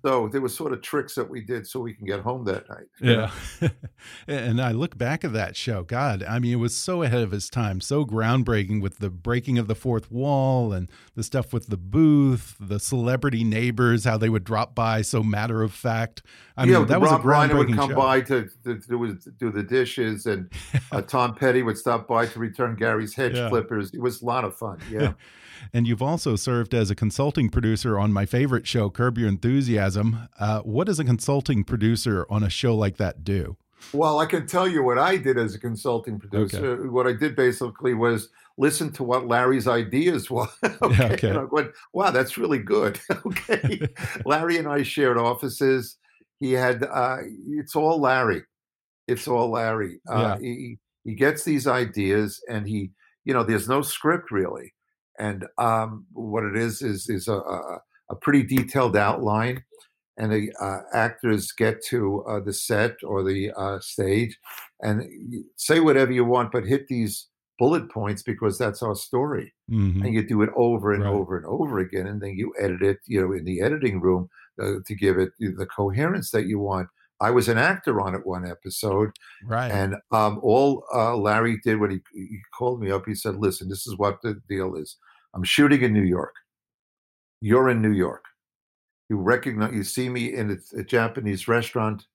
Speaker 2: so there was sort of tricks that we did so we can get home that night.
Speaker 1: Yeah. and I look back at that show. God, I mean, it was so ahead of its time, so groundbreaking with the breaking of the fourth wall and the stuff with the booth, the celebrity neighbors, how they would drop by so matter of fact. I
Speaker 2: yeah,
Speaker 1: mean, that
Speaker 2: Rob
Speaker 1: was a groundbreaking
Speaker 2: would come
Speaker 1: show.
Speaker 2: by to, to, to, do the dishes, and uh, Tom Petty would stop by to return Garry's hedge yeah. clippers. It was a lot of fun. Yeah.
Speaker 1: and you've also served as a consulting producer on my favorite show, Curb Your Enthusiasm. Uh, what does a consulting producer on a show like that do?
Speaker 2: Well, I can tell you what I did as a consulting producer. Okay. What I did basically was listen to what Larry's ideas were. okay. okay. And I went, wow, that's really good. okay. Larry and I shared offices. He had, uh, it's all Larry. It's all Larry. Uh, yeah. he, he gets these ideas and he, you know, there's no script really. And um, what it is is is a, a, pretty detailed outline, and the uh, actors get to uh, the set or the uh, stage and say whatever you want, but hit these bullet points because that's our story. Mm-hmm. And you do it over and right. over and over again, and then you edit it, you know, in the editing room uh, to give it the coherence that you want. I was an actor on it one episode,
Speaker 1: right?
Speaker 2: And um, all uh, Larry did when he, he called me up, he said, "Listen, this is what the deal is. I'm shooting in New York. You're in New York. You recognize, you see me in a, a Japanese restaurant.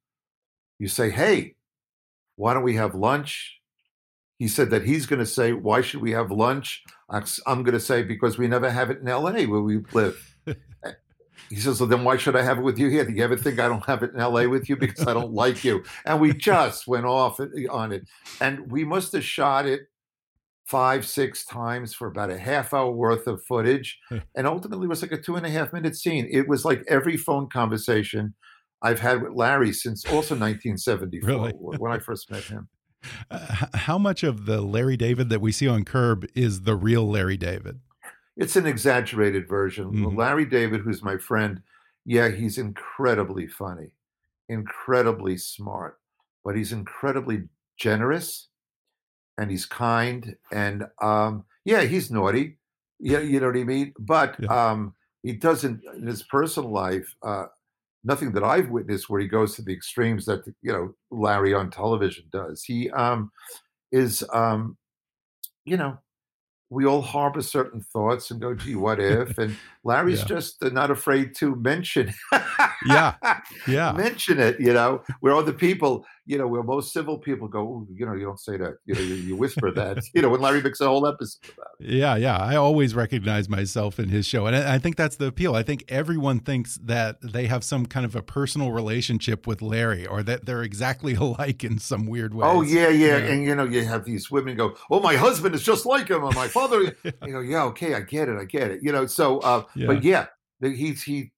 Speaker 2: You say, "Hey, why don't we have lunch?" He said that he's going to say, "Why should we have lunch?" I'm going to say because we never have it in L.A. where we live. He says, well, then why should I have it with you here? Do you ever think I don't have it in LA with you because I don't like you? And we just went off on it. And we must have shot it five, six times for about a half hour worth of footage. and ultimately it was like a two and a half minute scene. It was like every phone conversation I've had with Larry since also 1974 really? when I first met him.
Speaker 1: Uh, how much of the Larry David that we see on Curb is the real Larry David?
Speaker 2: It's an exaggerated version. Mm-hmm. Larry David, who's my friend, yeah, he's incredibly funny, incredibly smart, but he's incredibly generous and he's kind and um, yeah, he's naughty. Yeah, you know what I mean. But yeah. um, he doesn't in his personal life. Uh, nothing that I've witnessed where he goes to the extremes that you know Larry on television does. He um, is, um, you know, we all harbor certain thoughts and go, gee, what if? And Larry's
Speaker 1: Yeah.
Speaker 2: just uh, not afraid to mention.
Speaker 1: Yeah. Yeah.
Speaker 2: mention it. You know, where other people, you know, where most civil people go, you know, you don't say that. You know, you, you whisper that. You know, when Larry makes a whole episode about it.
Speaker 1: Yeah, yeah. I always recognize myself in his show. And I I think that's the appeal. I think everyone thinks that they have some kind of a personal relationship with Larry or that they're exactly alike in some weird way.
Speaker 2: Oh yeah, yeah, and you know, you have these women go, "Oh, my husband is just like him, or my father." you know, "Yeah, okay, I get it, I get it." You know, so, uh, but yeah, the- he's he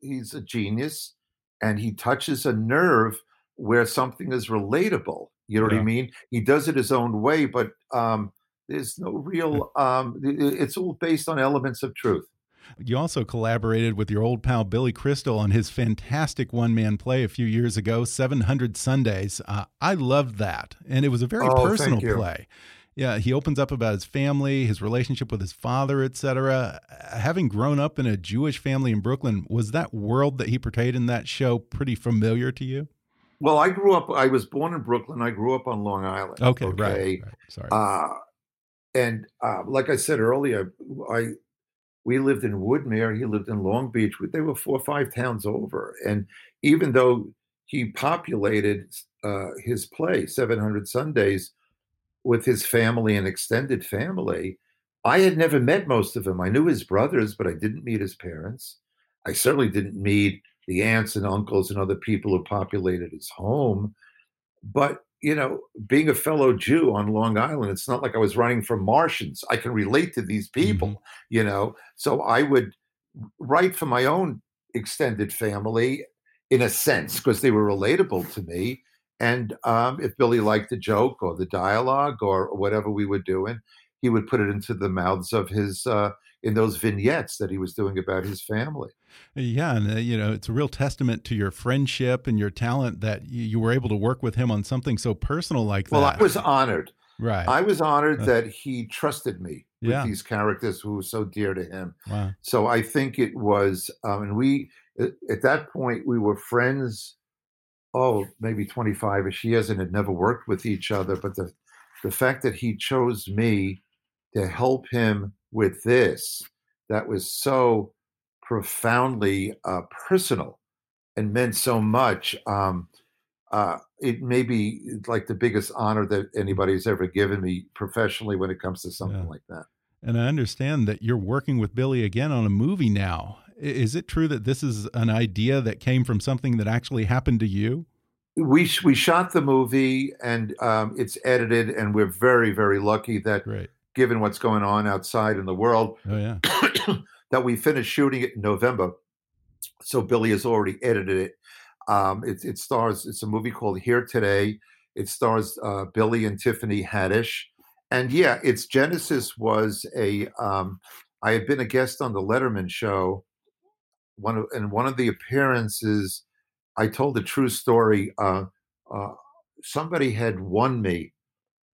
Speaker 2: he's a genius, and he touches a nerve where something is relatable. You know what I mean? He does it his own way, but um, there's no real. Um, it's all based on elements of truth.
Speaker 1: You also collaborated with your old pal Billy Crystal on his fantastic one man play a few years ago, 700 Sundays. Uh, I loved that. And it was a very
Speaker 2: Oh,
Speaker 1: personal play. Yeah, he opens up about his family, his relationship with his father, etc. Having grown up in a Jewish family in Brooklyn, was that world that he portrayed in that show pretty familiar to you?
Speaker 2: Well, I grew up. I was born in Brooklyn. I grew up on Long Island.
Speaker 1: Okay, right, right. Sorry.
Speaker 2: Uh, and uh, like I said earlier, I we lived in Woodmere. He lived in Long Beach. They were four or five towns over. And even though he populated uh, his play, 700 Sundays, with his family and extended family, I had never met most of them. I knew his brothers, but I didn't meet his parents. I certainly didn't meet the aunts and uncles and other people who populated his home. But, you know, being a fellow Jew on Long Island, it's not like I was running from Martians. I can relate to these people, mm-hmm. you know. So I would write for my own extended family in a sense because they were relatable to me. And um, if Billy liked the joke or the dialogue or whatever we were doing, he would put it into the mouths of his uh, in those vignettes that he was doing about his family.
Speaker 1: Yeah, and uh, you know, it's a real testament to your friendship and your talent that you, you were able to work with him on something so personal like that. Well.
Speaker 2: I was honored.
Speaker 1: right.
Speaker 2: I was honored
Speaker 1: Uh,
Speaker 2: that he trusted me with
Speaker 1: Yeah.
Speaker 2: these characters who were so dear to him.
Speaker 1: wow.
Speaker 2: So I think it was, um, and we at at that point we were friends. Oh, maybe twenty five ish years, and had never worked with each other. But the the fact that he chose me to help him with this that was so profoundly uh, personal and meant so much. Um, uh, it may be like the biggest honor that anybody's ever given me professionally when it comes to something
Speaker 1: Yeah.
Speaker 2: like that.
Speaker 1: And I understand that you're working with Billy again on a movie now. Is it true that this is an idea that came from something that actually happened to you?
Speaker 2: we we shot the movie and um, it's edited and we're very very lucky that
Speaker 1: Great.
Speaker 2: given what's going on outside in the world
Speaker 1: Oh yeah.
Speaker 2: that we finished shooting it in november so billy has already edited it um, it, it stars it's a movie called here today it stars uh, billy and tiffany haddish and yeah its genesis was a um, i had been a guest on the letterman show one of, and one of the appearances I told a true story. Uh, uh, somebody had won me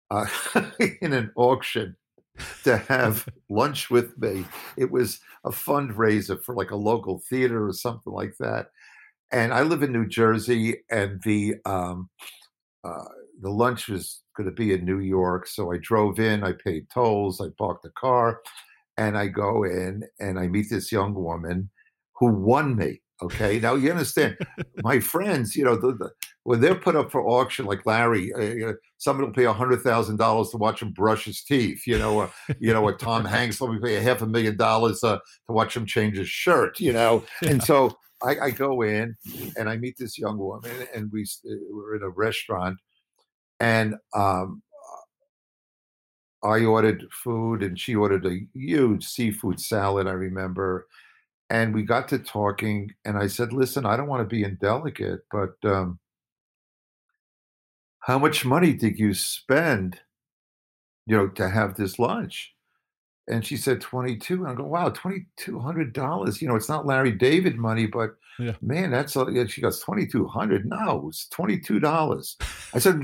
Speaker 2: uh, in an auction to have lunch with me. It was a fundraiser for like a local theater or something like that. And I live in New Jersey, and the um, uh, the lunch was going to be in New York. So I drove in. I paid tolls. I parked the car, and I go in and I meet this young woman who won me. Okay, now you understand, my friends. You know, the, the, when they're put up for auction, like Larry, uh, you know, somebody will pay a hundred thousand dollars to watch him brush his teeth. You know, or, you know, or Tom Hanks, me pay a half a million dollars uh, to watch him change his shirt. You know, and so I, I go in and I meet this young woman, and we uh, we're in a restaurant, and um, I ordered food, and she ordered a huge seafood salad. I remember, and we got to talking, and I said, "Listen, I don't want to be indelicate, but um, how much money did you spend, you know, to have this lunch?" And she said, 22. And I go, wow, $2,200. You know, it's not Larry David money, but
Speaker 1: Yeah.
Speaker 2: man, that's, a, yeah, she goes, 2200 No, it's $22. I said,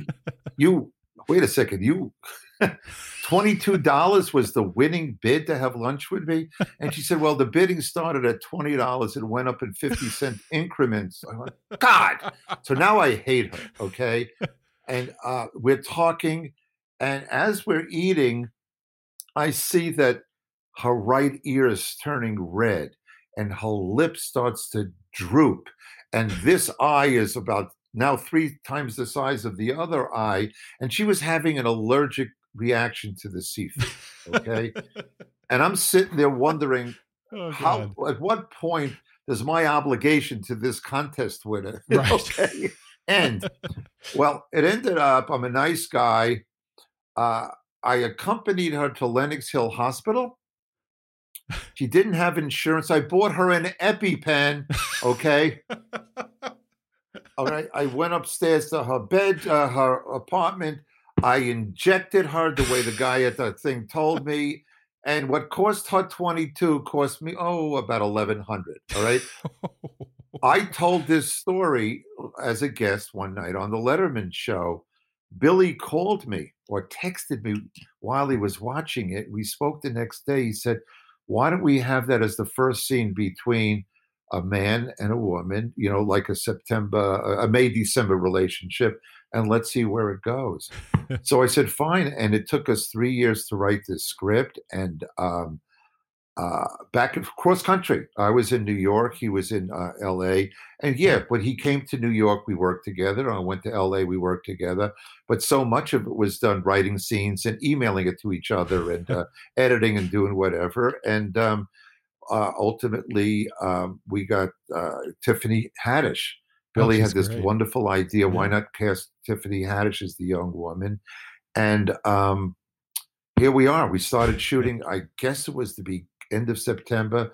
Speaker 2: you, wait a second, you, $22 was the winning bid to have lunch with me? And she said, well, the bidding started at $20 and went up in 50 cent increments. I went, God. So now I hate her. Okay. And uh, we're talking. And as we're eating, I see that her right ear is turning red and her lip starts to droop. And this eye is about now three times the size of the other eye. And she was having an allergic reaction to the seafood. Okay. and I'm sitting there wondering oh, how, at what point does my obligation to this contest winner right. okay, end? well, it ended up, I'm a nice guy. Uh, I accompanied her to Lenox Hill Hospital. She didn't have insurance. I bought her an EpiPen. Okay. All right. I went upstairs to her bed, uh, her apartment. I injected her the way the guy at the thing told me. And what cost her 22 cost me, oh, about 1100. All right. I told this story uh, as a guest one night on the Letterman show. Billy called me or texted me while he was watching it. We spoke the next day. He said, Why don't we have that as the first scene between a man and a woman, you know, like a September, a May December relationship, and let's see where it goes. so I said, fine. And it took us three years to write this script. And um, uh, back cross country, I was in New York. He was in uh, LA. And yeah, when he came to New York, we worked together. I went to LA, we worked together. But so much of it was done writing scenes and emailing it to each other and uh, editing and doing whatever. And, um, uh, ultimately, um, we got uh, Tiffany Haddish. Oh, Billy oh, had this great. wonderful idea. Yeah. Why not cast Tiffany Haddish as the young woman? And um, here we are. We started shooting. I guess it was the end of September.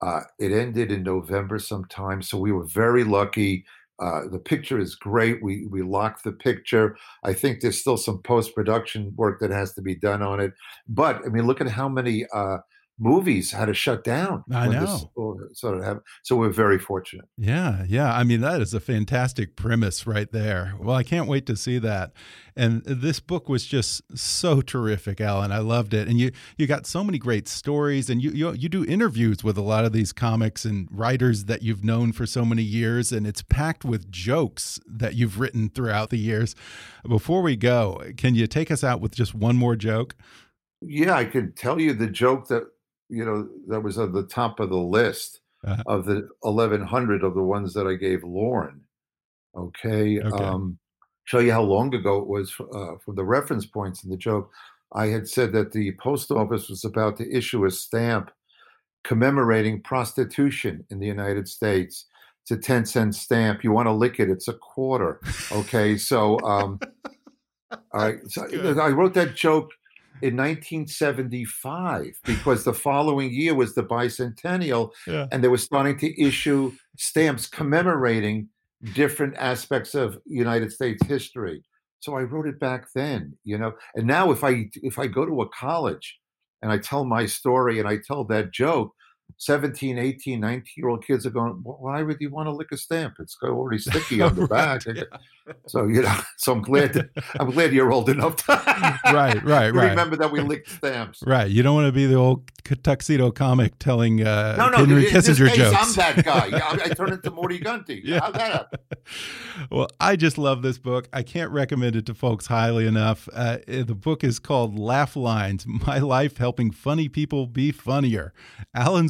Speaker 2: Uh, it ended in November sometime. So we were very lucky. Uh, the picture is great. We we locked the picture. I think there's still some post production work that has to be done on it. But I mean, look at how many uh, movies had to shut down.
Speaker 1: I know.
Speaker 2: sort of. So we're very fortunate.
Speaker 1: Yeah, yeah. I mean, that is a fantastic premise right there. Well, I can't wait to see that. And this book was just so terrific, Alan. I loved it. And you you got so many great stories, and you you you do interviews with a lot of these comics and writers that you've known for so many years, and it's packed with jokes that you've written throughout the years. Before we go, can you take us out with just one more joke?
Speaker 2: Yeah, I could tell you the joke that you know, that was at the top of the list uh-huh. of the 1100 of the ones that I gave Lorne. Okay. okay. Um, show you how long ago it was uh, from the reference points in the joke. I had said that the post office was about to issue a stamp commemorating prostitution in the United States. It's a 10 cent stamp. You want to lick it, it's a quarter. Okay. So, um, I, so I wrote that joke in 1975 because the following year was the bicentennial yeah. and they were starting to issue stamps commemorating different aspects of United States history. So I wrote it back then, you know. And now if I if I go to a college and I tell my story and I tell that joke, 17, 18, 19 year old kids are going, why would you want to lick a stamp? It's already sticky on the back. yeah. So, you know, so I'm glad, I'm glad you're old enough to
Speaker 1: right, right, right.
Speaker 2: remember that we licked stamps.
Speaker 1: Right. You don't want to be the old tuxedo comic telling uh, no, no, Henry Kissinger
Speaker 2: case,
Speaker 1: jokes.
Speaker 2: I'm that guy. I, I turn into Morty Gunty. Yeah. How'd that happen?
Speaker 1: Well, I just love this book. I can't recommend it to folks highly enough. Uh, eh, the book is called Laugh Lines My Life Helping Funny People Be Funnier.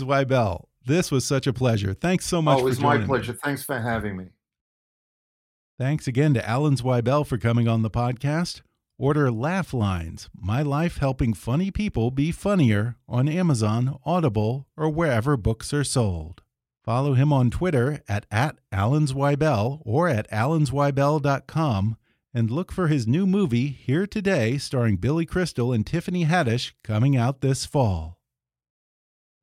Speaker 1: Alan Zweibel, this was such a pleasure. Thanks so much
Speaker 2: oh, it was
Speaker 1: my
Speaker 2: pleasure. Me. Thanks for having me.
Speaker 1: Thanks again to Alan Zweibel for coming on the podcast. Order Laugh Lines, My Life Helping Funny People Be Funnier on Amazon, Audible, or wherever books are sold. Follow him on Twitter at, at AlanZweibel or at alanzweibel.com and look for his new movie, Here Today, starring Billy Crystal and Tiffany Haddish, coming out this fall.